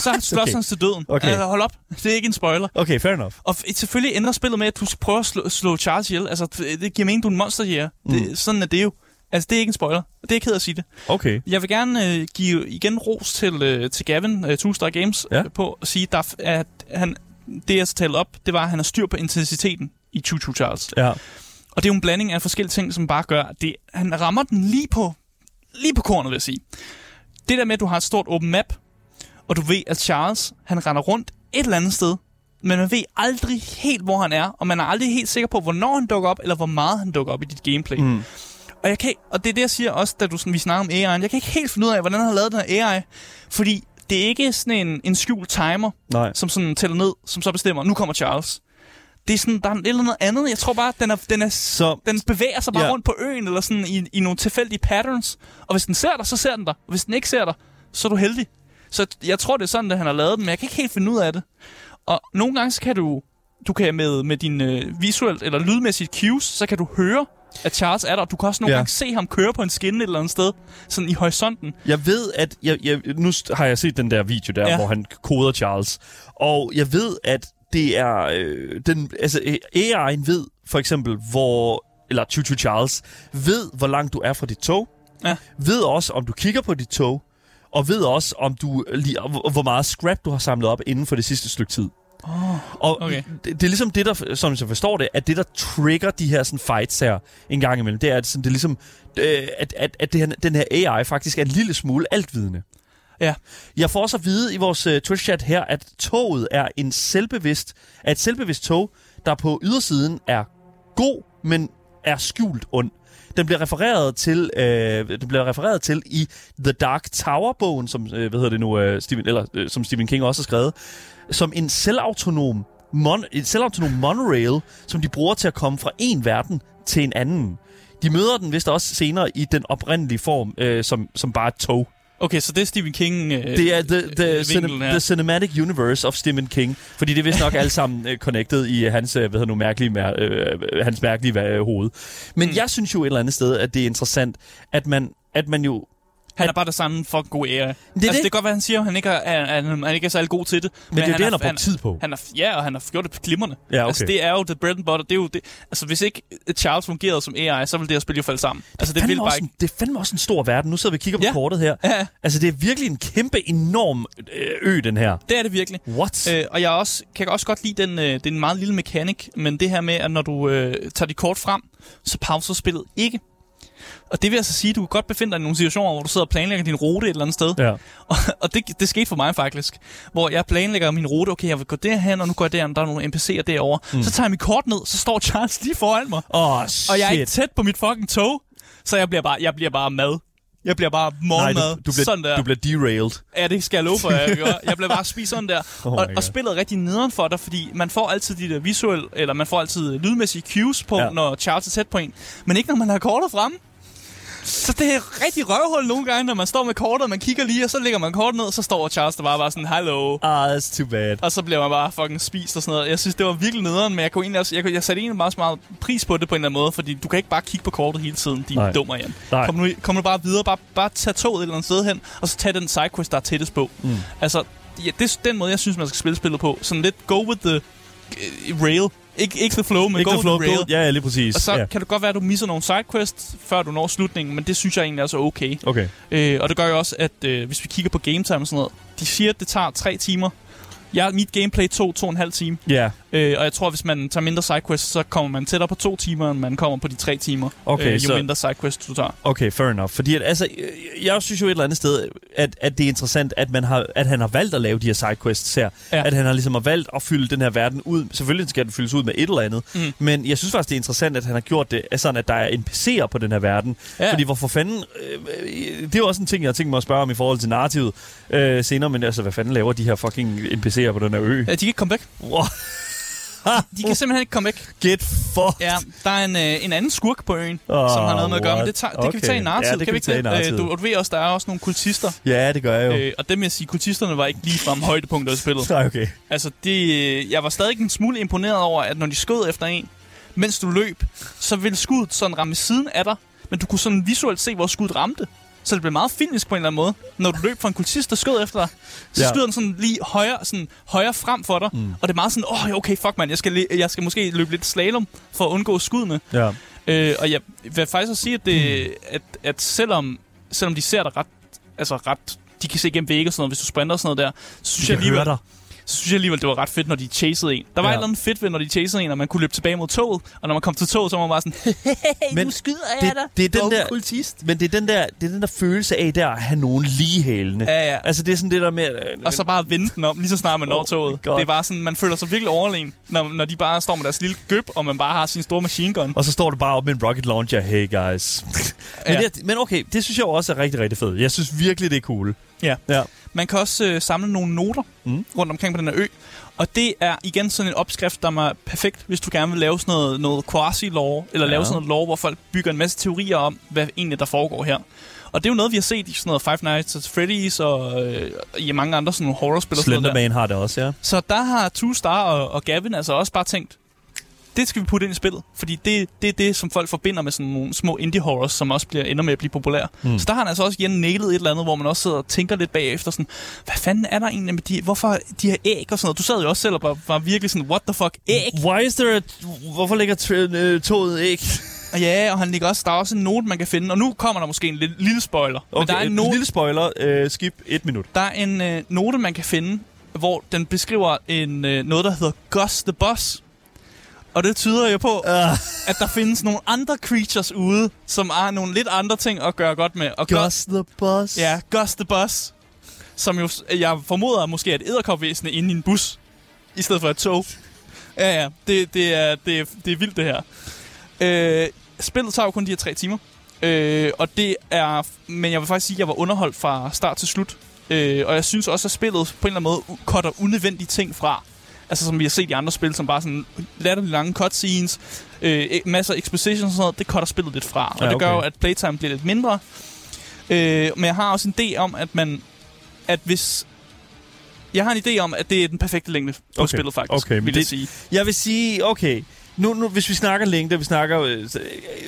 så slås Okay. han til døden. Okay. Altså, hold op, det er ikke en spoiler. Okay, fair enough. Og selvfølgelig ender spillet med, at du skal prøve at slå, slå Charles ihjel. Altså, det giver mening, du er en monster jæger. Mm. Det, sådan er det jo. Altså, det er ikke en spoiler. Det er ked af at sige det. Okay. Jeg vil gerne øh, give igen ros til, øh, til Gavin, øh, Two Star Games, Ja. øh, på at sige, der, at han, det jeg talte op, det var, at han har styr på intensiteten i Choo Charles. Ja. Og det er jo en blanding af forskellige ting, som bare gør, at det, han rammer den lige på, lige på kornet, vil jeg sige. Det der med, at du har et stort åbent map, og du ved, at Charles, han render rundt et eller andet sted, men man ved aldrig helt, hvor han er, og man er aldrig helt sikker på, hvornår han dukker op, eller hvor meget han dukker op i dit gameplay. Mm. Og, jeg kan, og det er det, jeg siger også, da du, sådan, vi snakker om AI'en. Jeg kan ikke helt finde ud af, hvordan han har lavet den her AI, fordi det er ikke sådan en, en skjult timer, Nej. som sådan tæller ned, som så bestemmer, nu kommer Charles. Det er sådan, der er et eller andet andet. Jeg tror bare, den, er, den, er, Så, den bevæger sig bare Ja. rundt på øen, eller sådan i, i nogle tilfældige patterns. Og hvis den ser dig, så ser den dig. Og hvis den ikke ser dig, så er du heldig. Så jeg tror, det er sådan, at han har lavet den, men jeg kan ikke helt finde ud af det. Og nogle gange, så kan du, du kan med, med din øh, visuelt eller lydmæssige cues, så kan du høre, at Charles er der. Du kan også nogle Ja. gange se ham køre på en skinne et eller andet sted, sådan i horisonten. jeg ved, at... Jeg, jeg, nu har jeg set den der video der, ja. Hvor han koder Charles. Og jeg ved, at det er... Øh, den, altså, AI'en ved for eksempel, hvor... Eller Choo Choo Charles ved, hvor langt du er fra dit tog. Ja. Ved også, om du kigger på dit tog. Og ved også, om du hvor meget scrap du har samlet op inden for det sidste stykke tid. Oh. Og Okay. det, det er ligesom det, der, som jeg forstår det, at det, der trigger de her sådan, fights her en gang imellem, det er, at, sådan, det er ligesom, øh, at, at, at det her, den her AI faktisk er en lille smule altvidende. Ja. Jeg får også at vide i vores uh, Twitch-chat her, at toget er en selvbevidst, er et selvbevidst tog, der på ydersiden er god, men er skjult ond. Den bliver refereret til, øh, den bliver refereret til i The Dark Tower-bogen, som, øh, hvad hedder det nu, øh, Stephen, eller, øh, som Stephen King også har skrevet, som en selvautonom, mon, en selvautonom monorail, som de bruger til at komme fra en verden til en anden. De møder den vist også senere i den oprindelige form, øh, som, som bare et tog. Okay, så det er Stephen King... Øh, Det er the, the, øh, cine, the cinematic universe of Stephen King. Fordi det er vist nok alle sammen uh, connected i hans, uh, hvad hedder nu, mærkelige, mær, uh, hans mærkelige uh, hoved. Men mm. jeg synes jo et eller andet sted, at det er interessant, at man, at man jo... Han er bare det samme fucking god AI. Det, altså, det. det kan godt være, han siger, at han ikke er, han, han ikke er særlig god til det. Men, men det er jo det, han har brugt tid på. Han er, ja, og han har gjort det glimrende. Ja, okay. Altså, det er jo the bread and butter. Det er jo det. Altså, hvis ikke Charles fungerede som AI, så ville det her spil jo falde sammen. Altså, det fandme vil bare ikke... en, det er fandme også en stor verden. Nu sidder vi og kigger på Ja. kortet her. Ja, Altså, det er virkelig en kæmpe, enorm øh, ø, den her. det er det virkelig. What? Øh, og jeg også, kan også godt lide den, øh, det er en meget lille mekanik, men det her med, at når du øh, tager dit kort frem, så pauser spillet ikke. Og det vil altså sige, at du kan godt befinde dig i nogle situationer, hvor du sidder og planlægger din rute et eller andet sted. Ja. Og, og det, det skete for mig faktisk. Hvor jeg planlægger min rute. Okay, jeg vil gå derhen, og nu går jeg derhen. Der er nogle NPC'er derovre. Mm. Så tager jeg mit kort ned, så står Charles lige foran mig. Oh, shit. Og jeg er ikke tæt på mit fucking tog. Så jeg bliver bare, jeg bliver bare mad. Jeg bliver bare Nej, morgenmad. du, du, bliver, sådan der. du bliver derailed. Ja, det skal jeg love for, jeg gør. Jeg bliver bare spist sådan der. Oh og, og spillet er rigtig nederen for dig, fordi man får altid de der visuelle, eller man får altid lydmæssige cues på, Ja. når Charles er tæt på en. Men ikke når man har kortet frem. Så det er rigtig røvhul nogle gange, når man står med kortet, og man kigger lige, og så lægger man kortet ned, og så står Charles der bare, bare sådan, hallo. Ah, that's too bad. Og så bliver man bare fucking spist og sådan noget. Jeg synes, det var virkelig nederen, men jeg, kunne egentlig også, jeg, kunne- jeg satte egentlig meget, meget pris på det på en eller anden måde, fordi du kan ikke bare kigge på kortet hele tiden, de Nej. er dummer igen. Nej. Kom nu, kom nu bare videre, bare, bare tag toget et eller andet sted hen, og så tag den sidequest, der er tættest på. Mm. Altså, ja, det er den måde, jeg synes, man skal spille spillet på. Sådan lidt go with the uh, rail. Ik- ikke the flow, men Ikke go the flow, the rail. go- Ja, ja, lige præcis. Og så ja. kan det godt være, at du misser nogle sidequests, før du når slutningen, men det synes jeg egentlig er så okay. Okay. Øh, og det gør jo også, at øh, hvis vi kigger på game time og sådan noget, de siger, at det tager tre timer. Jeg, mit gameplay tog to og en halv time. Ja, Øh, og jeg tror, hvis man tager mindre sidequests, så kommer man tættere på to timer, end man kommer på de tre timer. Okay, øh, jo så- mindre sidequests du tager. Okay, fair enough. Fordi at, altså, jeg- jeg synes jo et eller andet sted, at, at det er interessant, at, man har, at han har valgt at lave de her sidequests her. Ja. Ja. At han har ligesom har valgt at fylde den her verden ud. Selvfølgelig skal den fyldes ud med et eller andet. Mm. Men jeg synes faktisk, det er interessant, at han har gjort det sådan, at der er NPC'er på den her verden. Ja. Fordi hvorfor fanden... Øh, det er jo også en ting, jeg har tænkt mig at spørge om i forhold til narrativet øh, senere. Men altså, hvad fanden laver de her fucking NPC'er på den her ø? Ja, de kan ikke komme væk. Wow. de kan simpelthen ikke komme væk. Get fucked. Ja, der er en, øh, en anden skurk på øen, Åh, som har noget med at gøre, men det, tager, det kan vi Okay. tage i narrativ. Ja, det kan vi ikke tage i narrativ. Øh, du, og du ved også, der er også nogle kultister. Ja, det gør jeg jo. Øh, og det med at sige, kultisterne var ikke lige frem højdepunkter i spillet. Nej, okay. Altså, det, øh, jeg var stadig en smule imponeret over, at når de skød efter en, mens du løb, så ville skuddet sådan ramme siden af dig, men du kunne sådan visuelt se, hvor skuddet ramte. Så det blev meget filmisk på en eller anden måde. Når du løb fra en kultist, der skød efter dig, så Ja. skyder den sådan lige højere, sådan højere frem for dig. Mm. Og det er meget sådan, åh, oh, okay, fuck man, jeg skal, jeg skal måske løbe lidt slalom for at undgå skuddene. Ja. Øh, og jeg vil faktisk også sige, at, det, at, at selvom, selvom de ser dig ret, altså ret, de kan se igennem vægge og sådan noget, hvis du sprinter og sådan noget der, så synes, De jeg alligevel, dig. Så synes jeg alligevel, det var ret fedt, når de chasede en. Der var Ja. et eller andet fedt ved, når de chasede en, og man kunne løbe tilbage mod toget, og når man kom til toget, så var man bare sådan, hey, Men nu skyder det- jeg dig, det er den der- kultist. Men det er, den der, det er den der følelse af der at have nogen ligehælende. Ja, ja. Altså, det er sådan det der med... øh, Og så bare vende den om, lige så snart man når Oh toget. God. Det er bare sådan, man føler sig virkelig overlegen, når, når de bare står med deres lille gøb, og man bare har sin store machine gun. Og så står du bare op med en rocket launcher. Hey, guys. men, Ja. det, men okay, det synes jeg også er rigtig, rigtig fedt. Jeg synes virkelig, det er cool. Ja. Ja. Man kan også øh, samle nogle noter Mm. rundt omkring på den her ø. Og det er igen sådan en opskrift, der er perfekt, hvis du gerne vil lave sådan noget, noget quasi-lore, eller ja. Lave sådan noget lore, hvor folk bygger en masse teorier om, hvad egentlig der foregår her. Og det er jo noget, vi har set i sådan noget Five Nights at Freddy's og øh, i mange andre sådan nogle horrorspil. Slenderman har det også, ja. Så der har Two Star og, og Gavin altså også bare tænkt, det skal vi putte ind i spillet. Fordi det, det er det, som folk forbinder med sådan nogle små indie-horrors, som også bliver, ender med at blive populære. Mm. Så der har han altså også igen nailet et eller andet, hvor man også sidder og tænker lidt bagefter sådan, hvad fanden er der egentlig med de, hvorfor de her æg og sådan noget? Du sad jo også selv og var, var virkelig sådan, what the fuck, æg? Why is there a... Hvorfor ligger tr- øh, toget ikke? Og ja, og han ligger også, der er også en note, man kan finde, og nu kommer der måske en lille, lille spoiler. Okay, men der er en en note, lille spoiler. Øh, skip et minut. der er en øh, note, man kan finde, hvor den beskriver en, øh, noget, der hedder Gus the Boss. Og det tyder jo på, Uh, at der findes nogle andre creatures ude, som har nogle lidt andre ting at gøre godt med. Og Gus the boss. Ja, Gus the Boss. Som jo, jeg formoder måske er et æderkopvæsen inde i en bus, i stedet for et tog. Ja, ja, det, det, er, det, er, det er vildt det her. Øh, spillet tager jo kun de her tre timer. Øh, og det er, men jeg vil faktisk sige, at jeg var underholdt fra start til slut. Øh, og jeg synes også, at spillet på en eller anden måde cutter unødvendige ting fra. Altså som vi har set i andre spil, som bare sådan latterligt lange cutscenes, øh, e- masser af exposition og sådan noget, det cutter spillet lidt fra. Og Ja, det gør okay. jo, at playtime bliver lidt mindre. Øh, men jeg har også en idé om, at man, at hvis... Jeg har en idé om, at det er den perfekte længde på Okay. spillet, faktisk, Okay, vil det- jeg sige. Jeg vil sige, okay, nu, nu, hvis vi snakker længde, vi snakker... øh,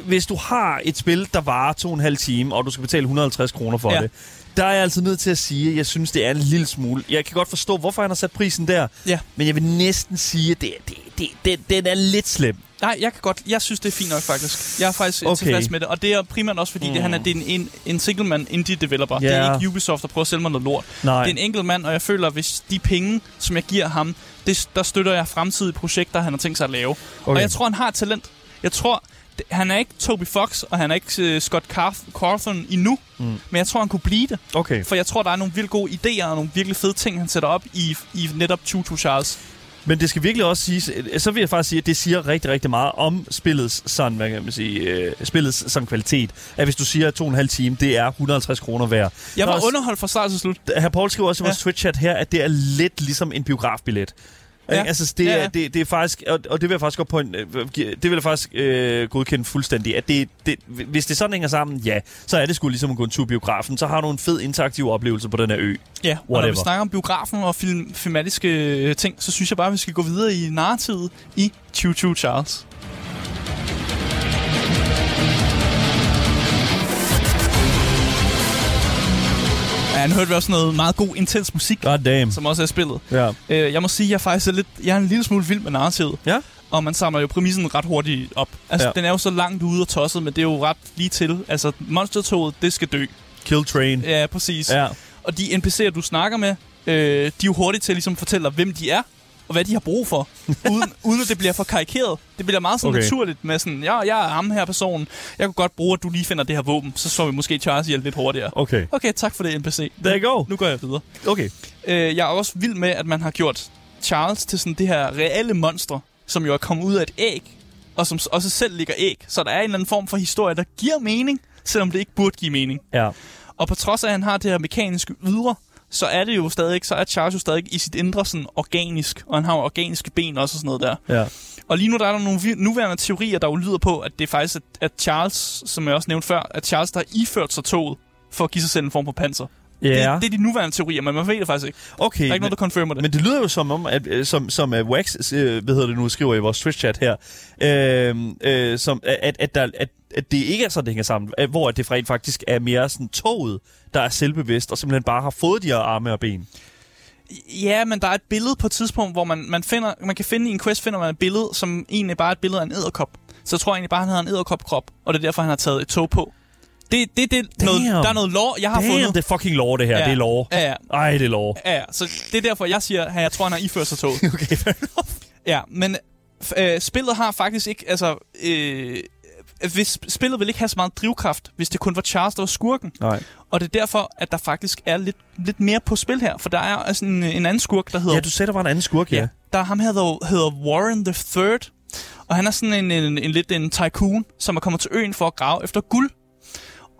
Hvis du har et spil, der varer to og en halv time, og du skal betale 150 kroner for. Ja. det, der er jeg altså nødt til at sige, at jeg synes, det er en lille smule... Jeg kan godt forstå, hvorfor han har sat prisen der, Ja. men jeg vil næsten sige, at det, det, det, det, den er lidt slem. Nej, jeg kan godt. Jeg synes, det er fint nok, faktisk. Jeg er faktisk Okay. tilfreds med det. Og det er primært også, fordi mm. det, han er, det er en, en, en single man indie developer. Det er ikke Ubisoft, der prøver at sælge mig noget lort. Nej. Det er en enkelt mand, og jeg føler, at hvis de penge, som jeg giver ham, det, der støtter jeg fremtidige projekter, han har tænkt sig at lave. Okay. Og jeg tror, han har talent. Jeg tror, han er ikke Toby Fox, og han er ikke uh, Scott Carf- Cawthon endnu, Mm. men jeg tror, han kunne blive det. Okay. For jeg tror, der er nogle virkelig gode idéer og nogle virkelig fede ting, han sætter op i, i netop Tutu Charles. Men det skal virkelig også siges, øh, så vil jeg faktisk sige, at det siger rigtig, rigtig meget om spillets sådan, hvad kan man sige, øh, spillets sådan kvalitet. At hvis du siger, at to og en halv time, det er 150 kroner værd. Jeg var er også- underholdt fra start til slut. Herr Paul skriver også i vores Ja. Twitch-chat her, at det er lidt ligesom en biografbillet. Ja. Ja. Altså, det, Ja, er, ja. det, det er faktisk, og, og det vil jeg faktisk godt på en, øh, det vil jeg faktisk øh, godkende fuldstændig, at det, det, hvis det sådan hænger sammen, ja, så er det sgu ligesom at gå en tur biografen, så har du en fed interaktiv oplevelse på den her ø. Ja, og når vi snakker om biografen og film, filmatiske øh, ting, så synes jeg bare, at vi skal gå videre i narrativet i Choo Choo Charles. Ja, nu hørte vi også noget meget god, intens musik, God damn. som også er spillet. Ja. Øh, jeg må sige, jeg faktisk er lidt, jeg er en lille smule vild med narrativet. Ja. Og man samler jo præmissen ret hurtigt op. Altså, Ja. ja. den er jo så langt ude og tosset, men det er jo ret lige til. Altså, monstertoget, det skal dø. Kill Train. Ja, præcis. Ja. Og de NPC'er, du snakker med, øh, de er jo hurtigt til at ligesom fortælle dig, hvem de er, og hvad de har brug for, uden, uden at det bliver for karikeret. Det bliver meget sådan Okay. naturligt med sådan, ja, jeg er ham her person, jeg kunne godt bruge, at du lige finder det her våben, så slår vi måske Charles ihjel lidt hurtigere. Okay. Okay, tak for det, NPC. There you go. Nu går jeg videre. Okay. Øh, jeg er også vild med, at man har gjort Charles til sådan det her reelle monster, som jo er kommet ud af et æg, og som også selv ligger æg. Så der er en eller anden form for historie, der giver mening, selvom det ikke burde give mening. Ja. Og på trods af, at han har det her mekaniske ydre, så er det jo stadig, så er Charles jo stadig i sit indre sådan organisk, og han har jo organiske ben også og sådan noget der. Ja. Og lige nu der er der nogle nuværende teorier, der jo lyder på, at det er faktisk, at, at Charles, som jeg også nævnte før, at Charles, der har iført sig toget for at give sig selv en form for panser. Ja, Det, det er de nuværende teorier, men man ved det faktisk ikke. okay. Der er ikke men- noget, der confirmer det. Men det lyder jo som om, at, øh, som, som uh, Wax, øh, hvad hedder det nu, skriver i vores Twitch-chat her, øh, øh, som, at, at, der, at, at det ikke er sådan, det hænger sammen, at, hvor det rent faktisk er mere sådan toget, der er selvbevidst, og simpelthen bare har fået de her arme og ben. Ja, men der er et billede på et tidspunkt, hvor man, man, finder, man kan finde i en quest, finder man et billede, som egentlig bare er et billede af en æderkop. Så jeg tror egentlig bare, han havde en æderkop-krop, og det er derfor, han har taget et tog på. Det, det, det er noget, der er noget lore, jeg har Damn, fundet. det er fucking lore, det her. Ja. Det er lore. Ja, ja, Ej, det er lore. ja, ja. Så det er derfor, jeg siger, at jeg tror, han har iført sig toget. Okay, fair enough. Ja, men øh, spillet har faktisk ikke, altså... Øh, hvis spillet vil ikke have så meget drivkraft, hvis det kun var Charles, der var skurken. Nej. Og det er derfor, at der faktisk er lidt, lidt mere på spil her. For der er altså en, en anden skurk, der hedder Ja, du sagde, der var en anden skurk, ja. Ja. Der er ham her, der hedder Warren the Third. Og han er sådan en, en, en lidt en tycoon, som er kommet til øen for at grave efter guld.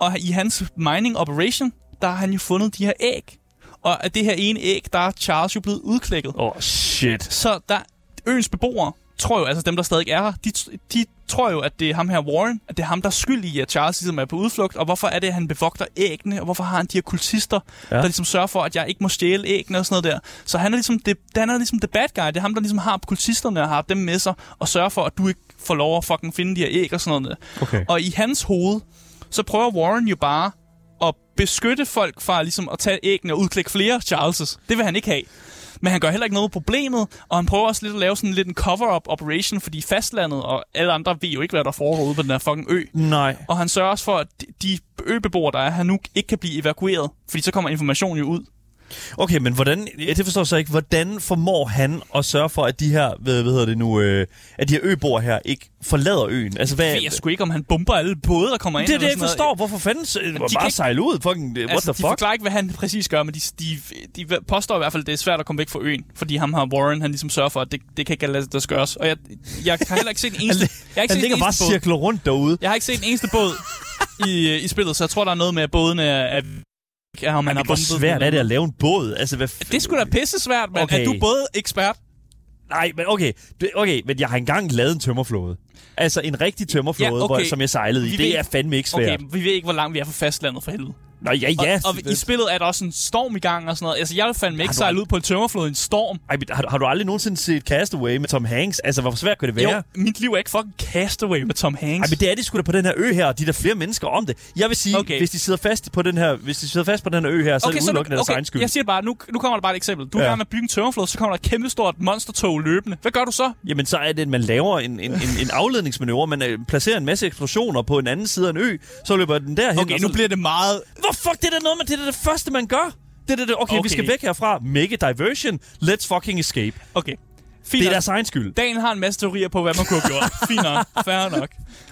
Og i hans mining operation, der har han jo fundet de her æg. Og af det her ene æg, der er Charles jo blevet udklækket. Åh, oh, shit. Så der, øens beboere tror jo, altså dem, der stadig er her, de, de tror jo, at det er ham her Warren, at det er ham, der er skyld i, at Charles ligesom er på udflugt, og hvorfor er det, at han bevogter æggene, og hvorfor har han de her kultister, Ja. der ligesom sørger for, at jeg ikke må stjæle æggene og sådan noget der. Så han er ligesom det, han er ligesom the bad guy, det er ham, der ligesom har kultisterne og har dem med sig, og sørger for, at du ikke får lov at fucking finde de her æg og sådan noget der. Okay. Og i hans hoved, så prøver Warren jo bare at beskytte folk fra ligesom at tage æggene og udklække flere Charleses. Det vil han ikke have. Men han gør heller ikke noget problemet, og han prøver også lidt at lave sådan lidt en cover-up operation, fordi fastlandet og alle andre ved jo ikke, hvad der foregår ude på den her fucking ø. Nej. Og han sørger også for, at de- de øbeboere, der er her nu, ikke kan blive evakueret, fordi så kommer informationen jo ud. Okay, men hvordan, ja, det forstår jeg så ikke, hvordan formår han at sørge for, at de her, hvad, hvad hedder det nu, øh, at de her øboer her ikke forlader øen? Altså, hvad, Jeg ved sgu ikke, om han bomber alle både, der kommer ind. det er det, jeg forstår. noget. Hvorfor fanden de bare ikke- sejle ud? Fucking, what altså, the de fuck? forklarer ikke, hvad han præcis gør, men de, de, de påstår i hvert fald, at det er svært at komme væk fra øen, fordi ham her Warren, han ligesom sørger for, at det, det kan ikke lade sig gøres. Og jeg, jeg har heller ikke set en eneste, jeg har ikke Han set ligger en bare cirkler rundt derude. Jeg har ikke set en eneste båd i, øh, i spillet, så jeg tror, der er noget med, at bådene er... er, om man Men har hvor svært er det at lave en båd? Altså, hvad f- Det sgu da pisse svært, men Okay. er du både ekspert? Nej, men okay. Okay, men jeg har engang lavet en tømmerflåde. Altså en rigtig tømmerflåde, Ja, ja, okay. hvor, som jeg sejlede i. Vi Det ved- er fandme ikke svært. Okay, vi ved ikke, hvor langt vi er fra fastlandet for helvede. Nå, ja, ja. Og, og i spillet er der også en storm i gang og sådan noget. Altså, jeg vil fandme ikke sejle ud på en tømmerflod i en storm. Ej, men har, har du aldrig nogensinde set Castaway med Tom Hanks? Altså, hvor svært kan det være? Jo, mit liv er ikke fucking castaway med Tom Hanks. Ej, men det er det sgu da på den her ø her, og de er der flere mennesker om det. Jeg vil sige, Okay. okay. hvis de sidder fast på den her, hvis de sidder fast på den her ø her, så okay, er det udelukkende deres egen skyld. jeg siger bare, nu, nu kommer der bare et eksempel. Du er Ja. gang med at bygge en tømmerflod, så kommer der et kæmpe stort monstertog løbende. Hvad gør du så? Jamen, så er det, at man laver en, en, en, en afledningsmanøvre. Man øh, placerer en masse eksplosioner på en anden side af en ø, så løber den derhen. Okay, og nu så... bliver det meget... Hvor fuck, det er da noget med, det er det første, man gør. Det er det. Okay, okay, vi skal væk herfra. Make a diversion. Let's fucking escape. Okay. Fint Det er nok. deres egen skyld. Daniel har en masse teorier på, hvad man kunne have gjort. Fint nok. Fair nok.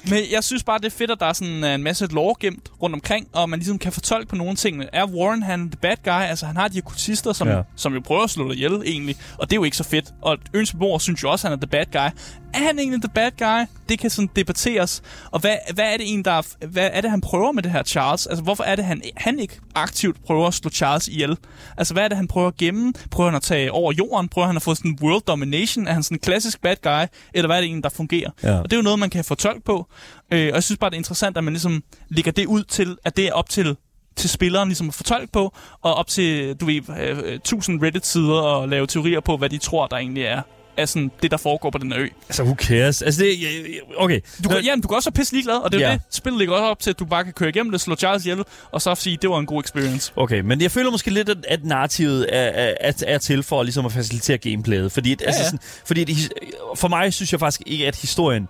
Men jeg synes bare, det er fedt, at der er sådan øh, en masse lore gemt rundt omkring, og man ligesom kan fortolke på nogle tingene. Er Warren han the bad guy? Altså, han har de her kultister, som, Ja. som jo prøver at slå dig ihjel, egentlig. Og det er jo ikke så fedt. Og øens beboere synes jo også, at han er the bad guy. Er han egentlig the bad guy? Det kan sådan debatteres. Og hvad, hvad er det egentlig, der er, hvad er det, han prøver med det her Charles? Altså, hvorfor er det, han, han ikke aktivt prøver at slå Charles ihjel? Altså, hvad er det, han prøver at gemme? Prøver han at tage over jorden? Prøver han at få sådan en world domination? Er han sådan en klassisk bad guy? Eller hvad er det egentlig, der fungerer? Ja. Og det er jo noget, man kan få tolk på. Øh, og jeg synes bare, det er interessant, at man ligesom lægger det ud til, at det er op til til spilleren ligesom at få tolk på, og op til, du ved, øh, øh, 1000 Reddit-sider og lave teorier på, hvad de tror, der egentlig er, er sådan det, der foregår på den ø. Altså, who cares? Altså, det, okay. Du kan, jamen, du kan også være pisse ligeglad, og det er Ja. ja. det. Spillet ligger også op til, at du bare kan køre igennem det, slå Charles ihjel, og så sige, det var en god experience. Okay, men jeg føler måske lidt, at, at narrativet er, er, er, er til for ligesom at facilitere gameplayet. Fordi, ja, altså, ja. sådan, fordi det, for mig synes jeg faktisk ikke, at historien...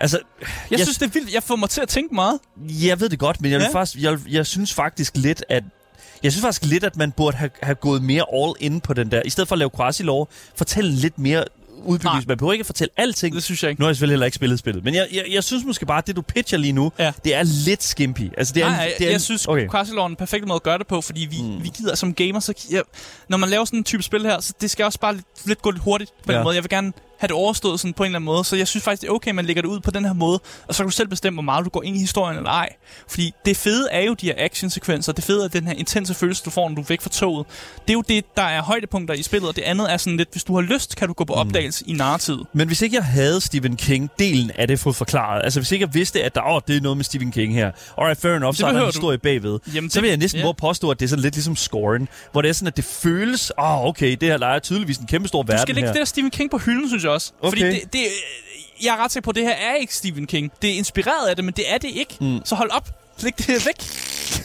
Altså, Jeg, Jeg- synes, det er vildt. Jeg får mig til at tænke meget. jeg ved det godt, men jeg, Ja. faktisk, jeg, jeg synes faktisk lidt, at jeg synes faktisk lidt, at man burde have, have gået mere all in på den der. I stedet for at lave quasi-lov, fortælle lidt mere udbygning. Nej. Man behøver ikke at fortælle alting. Det synes jeg ikke. Nu har jeg selvfølgelig heller ikke spillet spillet. Men jeg, jeg, jeg synes måske bare, at det du pitcher lige nu, Ja. det er lidt skimpy. Altså, det er, Nej, nej, det er, jeg synes, okay. Quasi er den perfekte måde at gøre det på, fordi vi, mm. vi gider som gamer, så ja, når man laver sådan en type spil her, så det skal også bare lidt, lidt gå lidt hurtigt på den Ja. måde. Jeg vil gerne have det overstået sådan på en eller anden måde. Så jeg synes faktisk, det er okay, at man lægger det ud på den her måde, og så kan du selv bestemme, hvor meget du går ind i historien eller ej. Fordi det fede er jo de her actionsekvenser, det fede er den her intense følelse, du får, når du er væk fra toget. Det er jo det, der er højdepunkter i spillet, og det andet er sådan lidt, hvis du har lyst, kan du gå på opdagelse mm. i narratid. Men hvis ikke jeg havde Stephen King-delen af det fået forklaret, altså hvis ikke jeg vidste, at der åh, det er noget med Stephen King her, alright, fair enough, så er der en du. historie bagved, Jamen, så vil jeg næsten ja. ja. at påstå, at det er sådan lidt ligesom scoren, hvor det er sådan, at det føles, åh, oh, okay, det her leger tydeligvis en kæmpe stor Du verden skal lægge her. det der Stephen King på hylden, synes jeg også. Fordi Okay. det, det, jeg er ret sikker på, at det her er ikke Stephen King. Det er inspireret af det, men det er det ikke. Mm. Så hold op. Læg det væk.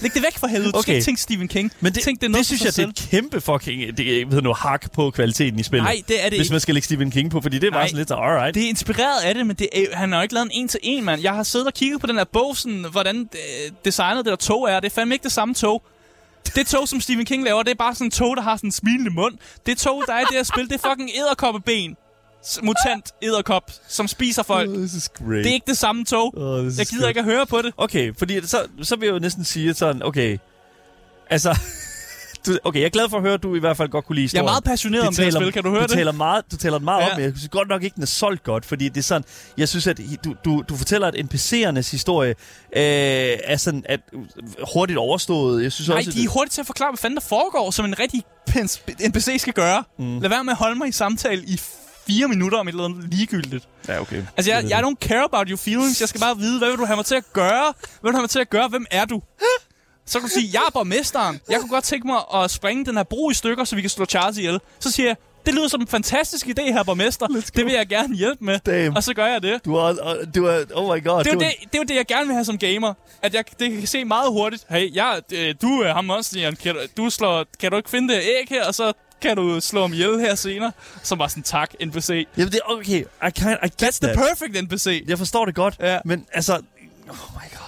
Læg det væk for helvede. Du skal Okay. ikke tænke Stephen King. Men det, Tænk, det, noget det synes jeg, sig det er et kæmpe fucking det, jeg ved noget, hak på kvaliteten i spillet. Nej, det er det Hvis ikke. man skal lægge Stephen King på, fordi det er bare sådan lidt alright. Det er inspireret af det, men det er, han har jo ikke lavet en en-til-en, mand. Jeg har siddet og kigget på den her bog, sådan, hvordan øh, designet det der tog er. Det er fandme ikke det samme tog. Det tog, som Stephen King laver, det er bare sådan en tog, der har sådan en smilende mund. Det tog, der er i det her spil, det er fucking edderkoppeben. Mutant edderkop, som spiser folk. great. Det er ikke det samme tog. Oh, Jeg gider great. ikke at høre på det. Okay, fordi så, så vil jeg jo næsten sige sådan, okay, altså, du, okay, jeg er glad for at høre, at du i hvert fald godt kunne lide Jeg historien. er meget passioneret om det her spil. Kan du høre du det? Taler meget, du taler meget Ja. om, men jeg synes godt nok ikke, den er solgt godt, fordi det er sådan, jeg synes, at du, du, du fortæller, at NPC'ernes historie øh, er sådan at, hurtigt overstået. Jeg synes Nej, også, de er hurtigt til at forklare, hvad fanden der foregår, som en rigtig NPC skal gøre. Mm. Lad være med at holde mig i samtale i fire minutter om et eller andet ligegyldigt. Ja, okay. Altså, jeg, jeg don't care about your feelings. Jeg skal bare vide, hvad vil du have mig til at gøre? Hvad vil du have mig til at gøre? Hvem er du? Så kan du sige, jeg er borgmesteren. Jeg kunne godt tænke mig at springe den her bro i stykker, så vi kan slå Charles ihjel. Så siger jeg, det lyder som en fantastisk idé her, borgmester. Det vil jeg gerne hjælpe med. Damn. Og så gør jeg det. Du er, du er, oh my god. Det er, jo du det, det er jo det, jeg gerne vil have som gamer. At jeg det kan se meget hurtigt. Hey, jeg, øh, du er ham også, Jan. Kan, du- du slår, kan du ikke finde det æg her, og så kan du slå ham ihjel her senere? Så var sådan, tak, NPC. Jamen, det er okay. I, can, I get That's the that. perfect NPC. Jeg forstår det godt, Ja. men altså... Oh my god.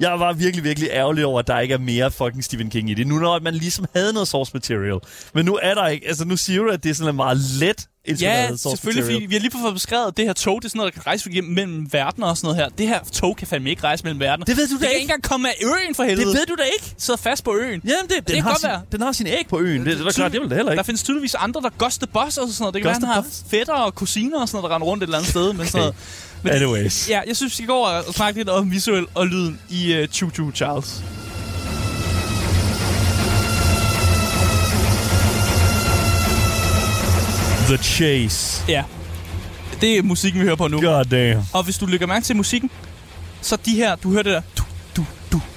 Jeg var virkelig, virkelig ærgerlig over, at der ikke er mere fucking Stephen King i det. Nu når man ligesom havde noget source material. Men nu er der ikke... Altså, nu siger du, at det er sådan en meget let Ja, selvfølgelig, material. fordi vi har lige fået beskrevet, at det her tog, det er sådan noget, der kan rejse igennem mellem verdener og sådan noget her. Det her tog kan fandme ikke rejse mellem verdener. Det ved du det da kan ikke. ikke engang komme af øen for helvede. Det ved du da ikke. sidder fast på øen. Jamen, det, den, kan har godt sin, være. den har sin æg på øen. Det, det er da klart, det vil det heller Der ikke. findes tydeligvis andre, der Ghost the Boss og sådan noget. Det kan Ghost være, han har fætter og kusiner og sådan noget, der render rundt et eller andet sted. Men sådan noget. Men, Anyways. Ja, jeg synes, vi skal gå over og snakke lidt om visuel og lyden i uh, Choo Choo Charles. The Chase. Ja. Det er musikken, vi hører på nu. God damn. Og hvis du lægger mærke til musikken, så de her, du hører det der,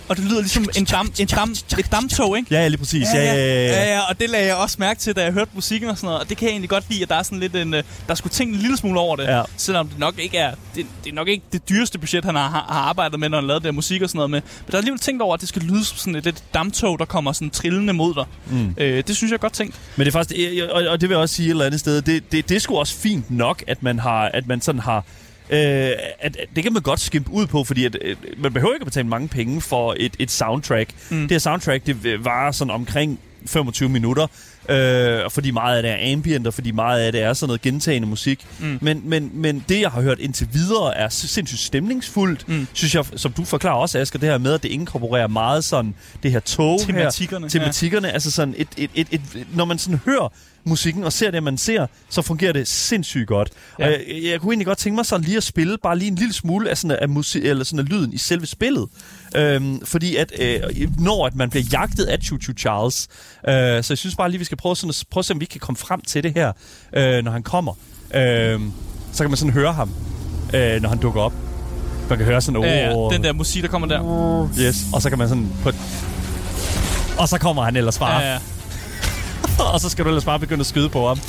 og det lyder ligesom en, dam, en dam, et damptog, ikke? Ja, ja, lige præcis. Ja, ja, ja. ja. ja, ja, og det lagde jeg også mærke til, da jeg hørte musikken og sådan noget. Og det kan jeg egentlig godt lide, at der er sådan lidt en... øh, Der skulle tænkt en lille smule over det. Ja. Selvom det nok ikke er... Det, det er nok ikke det dyreste budget, han har, har arbejdet med, når han lavede det musik og sådan noget med. Men der er alligevel tænkt over, at det skal lyde som sådan et, et damptog, der kommer sådan trillende mod dig. Mm. Øh, det synes jeg er godt tænkt. Men det er faktisk, og, og det vil jeg også sige et eller andet sted, det, det, det er sgu også fint nok, at man har, at man sådan har, at, at det kan man godt skimpe ud på, fordi at, øh, man behøver ikke at betale mange penge for et, et soundtrack. Mm. Det her soundtrack, det varer sådan omkring 25 minutter, øh, og fordi meget af det er ambient, og fordi meget af det er sådan noget gentagende musik. Mm. Men, men, men det, jeg har hørt indtil videre, er sindssygt stemningsfuldt, mm. synes jeg, som du forklarer også, Asger, det her med, at det inkorporerer meget sådan det her tog Tematikkerne, her. Tematikkerne, ja. altså sådan et, et, et, et, et, når man sådan hører musikken og ser det, man ser, så fungerer det sindssygt godt. Ja. Og jeg, jeg kunne egentlig godt tænke mig sådan lige at spille bare lige en lille smule af, sådan af, musik, eller sådan af lyden i selve spillet. Øhm, fordi at øh, når at man bliver jagtet af Choo Choo Charles, øh, så jeg synes bare lige, vi skal prøve, sådan at, prøve at se, om vi kan komme frem til det her, øh, når han kommer. Øh, så kan man sådan høre ham, øh, når han dukker op. Man kan høre sådan, åh, Ja, ja, den der musik, der kommer der. yes. Og så kan man sådan på... Og så kommer han ellers bare. Ja, ja. og så skal du ellers bare begynde at skyde på ham.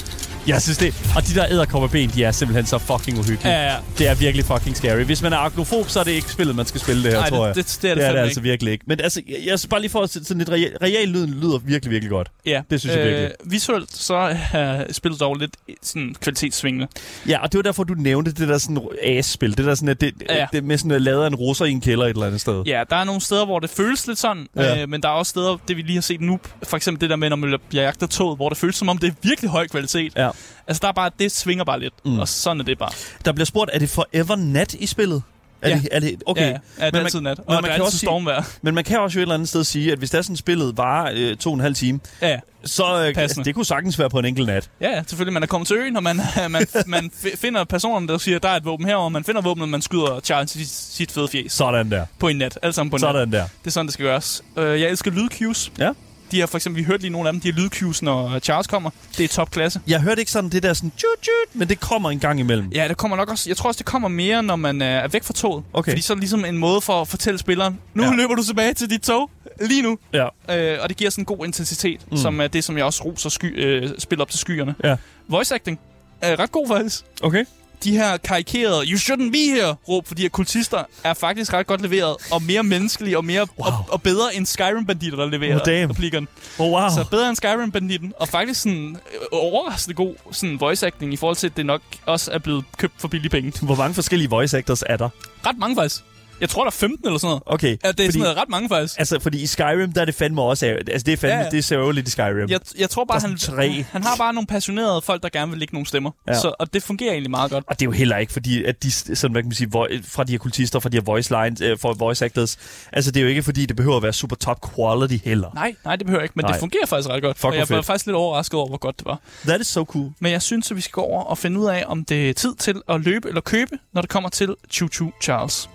Jeg synes det. Og de der æderkopperben, de er simpelthen så fucking uhyggelige. Ja, ja. Det er virkelig fucking scary. Hvis man er agnofob, så er det ikke spillet, man skal spille det her, Ej, tror det- jeg. det- det er det det, er det altså virkelig ikke. Men altså, jeg, jeg bare lige for at sådan lidt real, real lyden lyder virkelig, virkelig godt. Ja, Det synes jeg virkelig. Visuelt så er spillet dog lidt sådan kvalitetssvingende. Ja, og det var derfor, du nævnte det der sådan as-spil. Det der sådan, at det, Ja. det med sådan at lade en russer i en kælder et eller andet sted. Ja, der er nogle steder, hvor det føles lidt sådan, Ja. øh, men der er også steder, det vi lige har set nu, for eksempel det der med, når man bliver jagtet toget, hvor det føles som om, det er virkelig høj kvalitet. Ja. Altså, der er bare, det svinger bare lidt, mm. og sådan er det bare. Der bliver spurgt, er det forever nat i spillet? Er Ja. det, er det, okay. Ja, ja, ja, det er man- altid nat. Og men der man er kan også sige- stormvejr. Men man kan også jo et eller andet sted sige, at hvis det er sådan spillet varer øh, to og en halv time, Ja, ja. så øh, Passende. det kunne sagtens være på en enkelt nat. Ja, ja, selvfølgelig. Man er kommet til øen, og man, man, man fi- finder personen, der siger, der er et våben herovre. Man finder våbnet, og man skyder Charles sit, sit fede fjes Sådan der. på en nat. Alt sammen på en nat. Sådan der. Det er sådan, det skal gøres. Øh, jeg elsker lydcues. Ja. De her, for eksempel, vi hørte lige nogle af dem, de her lydcues, når Charles kommer. Det er topklasse. Jeg hørte ikke sådan det der sådan tjut, tjut, men det kommer en gang imellem. Ja, det kommer nok også. Jeg tror også, det kommer mere, når man øh, er væk fra toget. Okay. Fordi så er det ligesom en måde for at fortælle spilleren, nu Ja. løber du tilbage til dit tog. Lige nu. Ja. Øh, og det giver sådan en god intensitet, mm. som er det, som jeg også roser sky, øh, spil op til skyerne. Ja. Voice acting er ret god faktisk. Okay. De her karikerede, you shouldn't be here, råb for de her kultister, er faktisk ret godt leveret, og mere menneskelige, og, mere, Wow. og, og bedre end Skyrim-banditter, der leverer Oh, damn. replikkerne. Oh, wow. Så bedre end Skyrim-banditten, og faktisk sådan øh, overraskende god sådan voice acting i forhold til, at det nok også er blevet købt for billige penge. Hvor mange forskellige voice actors er der? Ret mange faktisk. Jeg tror, der er 15 eller sådan noget. Okay. Ja, det er fordi, sådan noget, ret mange faktisk. Altså, fordi i Skyrim, der er det fandme også... Altså, det er fandme... Ja, Ja. Det er sørgeligt i Skyrim. Jeg, jeg tror bare, han, tre. han har bare nogle passionerede folk, der gerne vil lægge nogle stemmer. Ja. Så, og det fungerer egentlig meget godt. Og det er jo heller ikke, fordi at de, sådan, hvad kan man sige, vo- fra de her kultister, fra de her voice lines, øh, for voice actors, altså det er jo ikke, fordi det behøver at være super top quality heller. Nej, nej, det behøver ikke, men Nej. det fungerer faktisk ret godt. Fuck, og jeg var faktisk lidt overrasket over, hvor godt det var. That is so cool. Men jeg synes, at vi skal gå over og finde ud af, om det er tid til at løbe eller købe, når det kommer til Choo Choo Charles.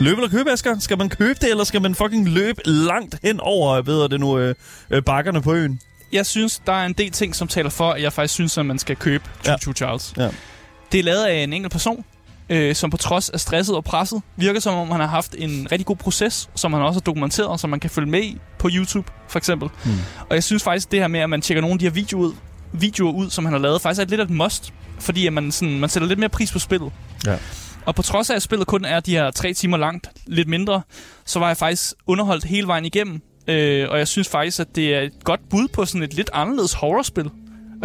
Løbe eller købe, Asger? Skal man købe det, eller skal man fucking løbe langt hen over, ved det nu, øh, øh, bakkerne på øen? Jeg synes, der er en del ting, som taler for, at jeg faktisk synes, at man skal købe Choo Ja. Charles. Ja. Det er lavet af en enkelt person, øh, som på trods af stresset og presset, virker som om han har haft en rigtig god proces, som han også har dokumenteret, som man kan følge med i på YouTube, for eksempel. Hmm. Og jeg synes faktisk, det her med, at man tjekker nogle af de her videoer ud, videoer ud som han har lavet, faktisk er lidt af et must, fordi at man, sådan, man sætter lidt mere pris på spillet. Ja. Og på trods af, at spillet kun er de her tre timer langt, lidt mindre, så var jeg faktisk underholdt hele vejen igennem. Øh, og jeg synes faktisk, at det er et godt bud på sådan et lidt anderledes horrorspil.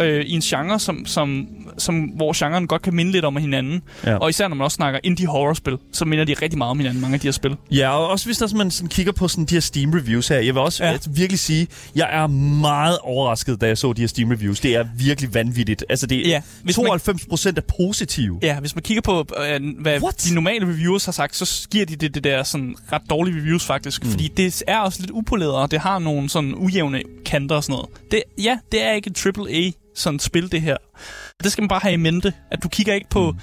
Øh, I en genre, som, som, som, hvor genren godt kan minde lidt om hinanden. Ja. Og især når man også snakker indie horrorspil, så minder de rigtig meget om hinanden, mange af de her spil. Ja, og også hvis der, man sådan kigger på sådan de her Steam-reviews her. Jeg vil også Ja. virkelig sige, jeg er meget overrasket, da jeg så de her Steam-reviews. Det er virkelig vanvittigt. Altså, det er Ja, hvis man- 92 procent er positive. Ja, hvis man kigger på, øh, hvad What? de normale reviewers har sagt, så giver de det, det der sådan ret dårlige reviews faktisk. Mm. Fordi det er også lidt upoleret, og det har nogle sådan ujævne kanter og sådan noget. Det, ja, det er ikke et AAA sådan spil, det her. Det skal man bare have i mente, at du kigger ikke på... Mm.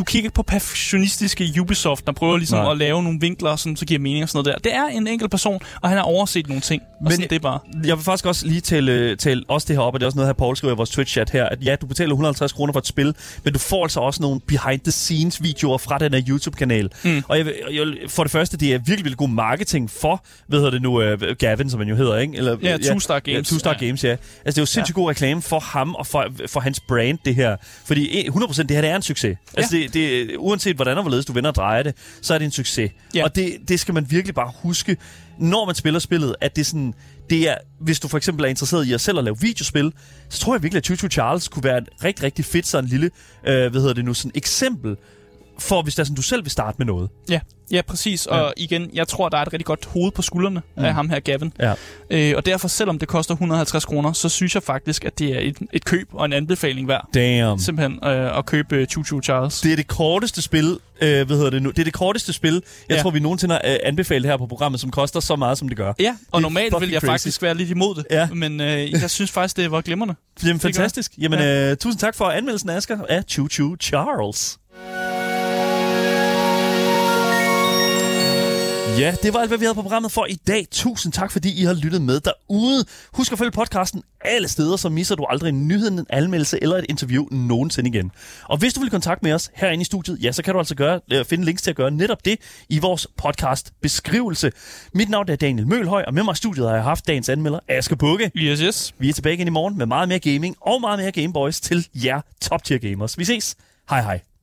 Du kigger ikke på perfektionistiske Ubisoft, der prøver ligesom Nej. at lave nogle vinkler, som så giver mening og sådan noget der. Det er en enkelt person, og han har overset nogle ting. Og Men- sådan det er bare. Jeg vil faktisk også lige tale, tale også det her op, og det er også noget, her Paul skriver i vores Twitch-chat her, at ja, du betaler 150 kroner for et spil, men du får altså også nogle behind-the-scenes-videoer fra den her YouTube-kanal. Mm. Og jeg, jeg, for det første, det er virkelig, virkelig god marketing for, hvad hedder det nu, uh, Gavin, som han jo hedder, ikke? Eller, Ja, Two Star Games. Ja, Two Star Ja. Games, ja. Altså, det er jo sindssygt god reklame for ham og for, for hans brand, det her. Fordi 100% det her, det er en succes. Altså, det, det, uanset hvordan og hvorledes du vender og drejer det, så er det en succes. Ja. Og det, det skal man virkelig bare huske, når man spiller spillet, at det er sådan, det er, hvis du for eksempel er interesseret i at selv at lave videospil, så tror jeg virkelig, at Choo Choo Charles kunne være et rigtig, rigtig fedt sådan en lille, øh, hvad hedder det nu, sådan eksempel for, hvis der er sådan, du selv vil starte med noget. Ja, ja præcis. Ja. Og igen, jeg tror, der er et rigtig godt hoved på skuldrene mm. af ham her, Gavin. Ja. Øh, og derfor, selvom det koster 150 kroner, så synes jeg faktisk, at det er et, et køb og en anbefaling værd. Damn. Simpelthen øh, at købe øh, Choo Choo Charles. Det er det korteste spil, øh, hvad hedder det nu? Det er det korteste spil, jeg Ja. ja. tror, vi nogensinde har øh, anbefalet her på programmet, som koster så meget, som det gør. Ja, og normalt vil jeg crazy. faktisk være lidt imod det. Ja. Men øh, jeg synes faktisk, det var glimrende. Jamen, fantastisk. Jamen, øh, tusind tak for anmeldelsen, Asger, af Choo Choo Charles. Ja, det var alt, hvad vi havde på programmet for i dag. Tusind tak, fordi I har lyttet med derude. Husk at følge podcasten alle steder, så misser du aldrig en nyhed, en anmeldelse eller et interview nogensinde igen. Og hvis du vil kontakte med os herinde i studiet, ja, så kan du altså gøre, øh, finde links til at gøre netop det i vores podcast beskrivelse. Mit navn er Daniel Mølhøj, og med mig i studiet har jeg haft dagens anmelder, Asger Bukke. Yes, yes. Vi er tilbage igen i morgen med meget mere gaming og meget mere Gameboys til jer top tier gamers. Vi ses. Hej hej.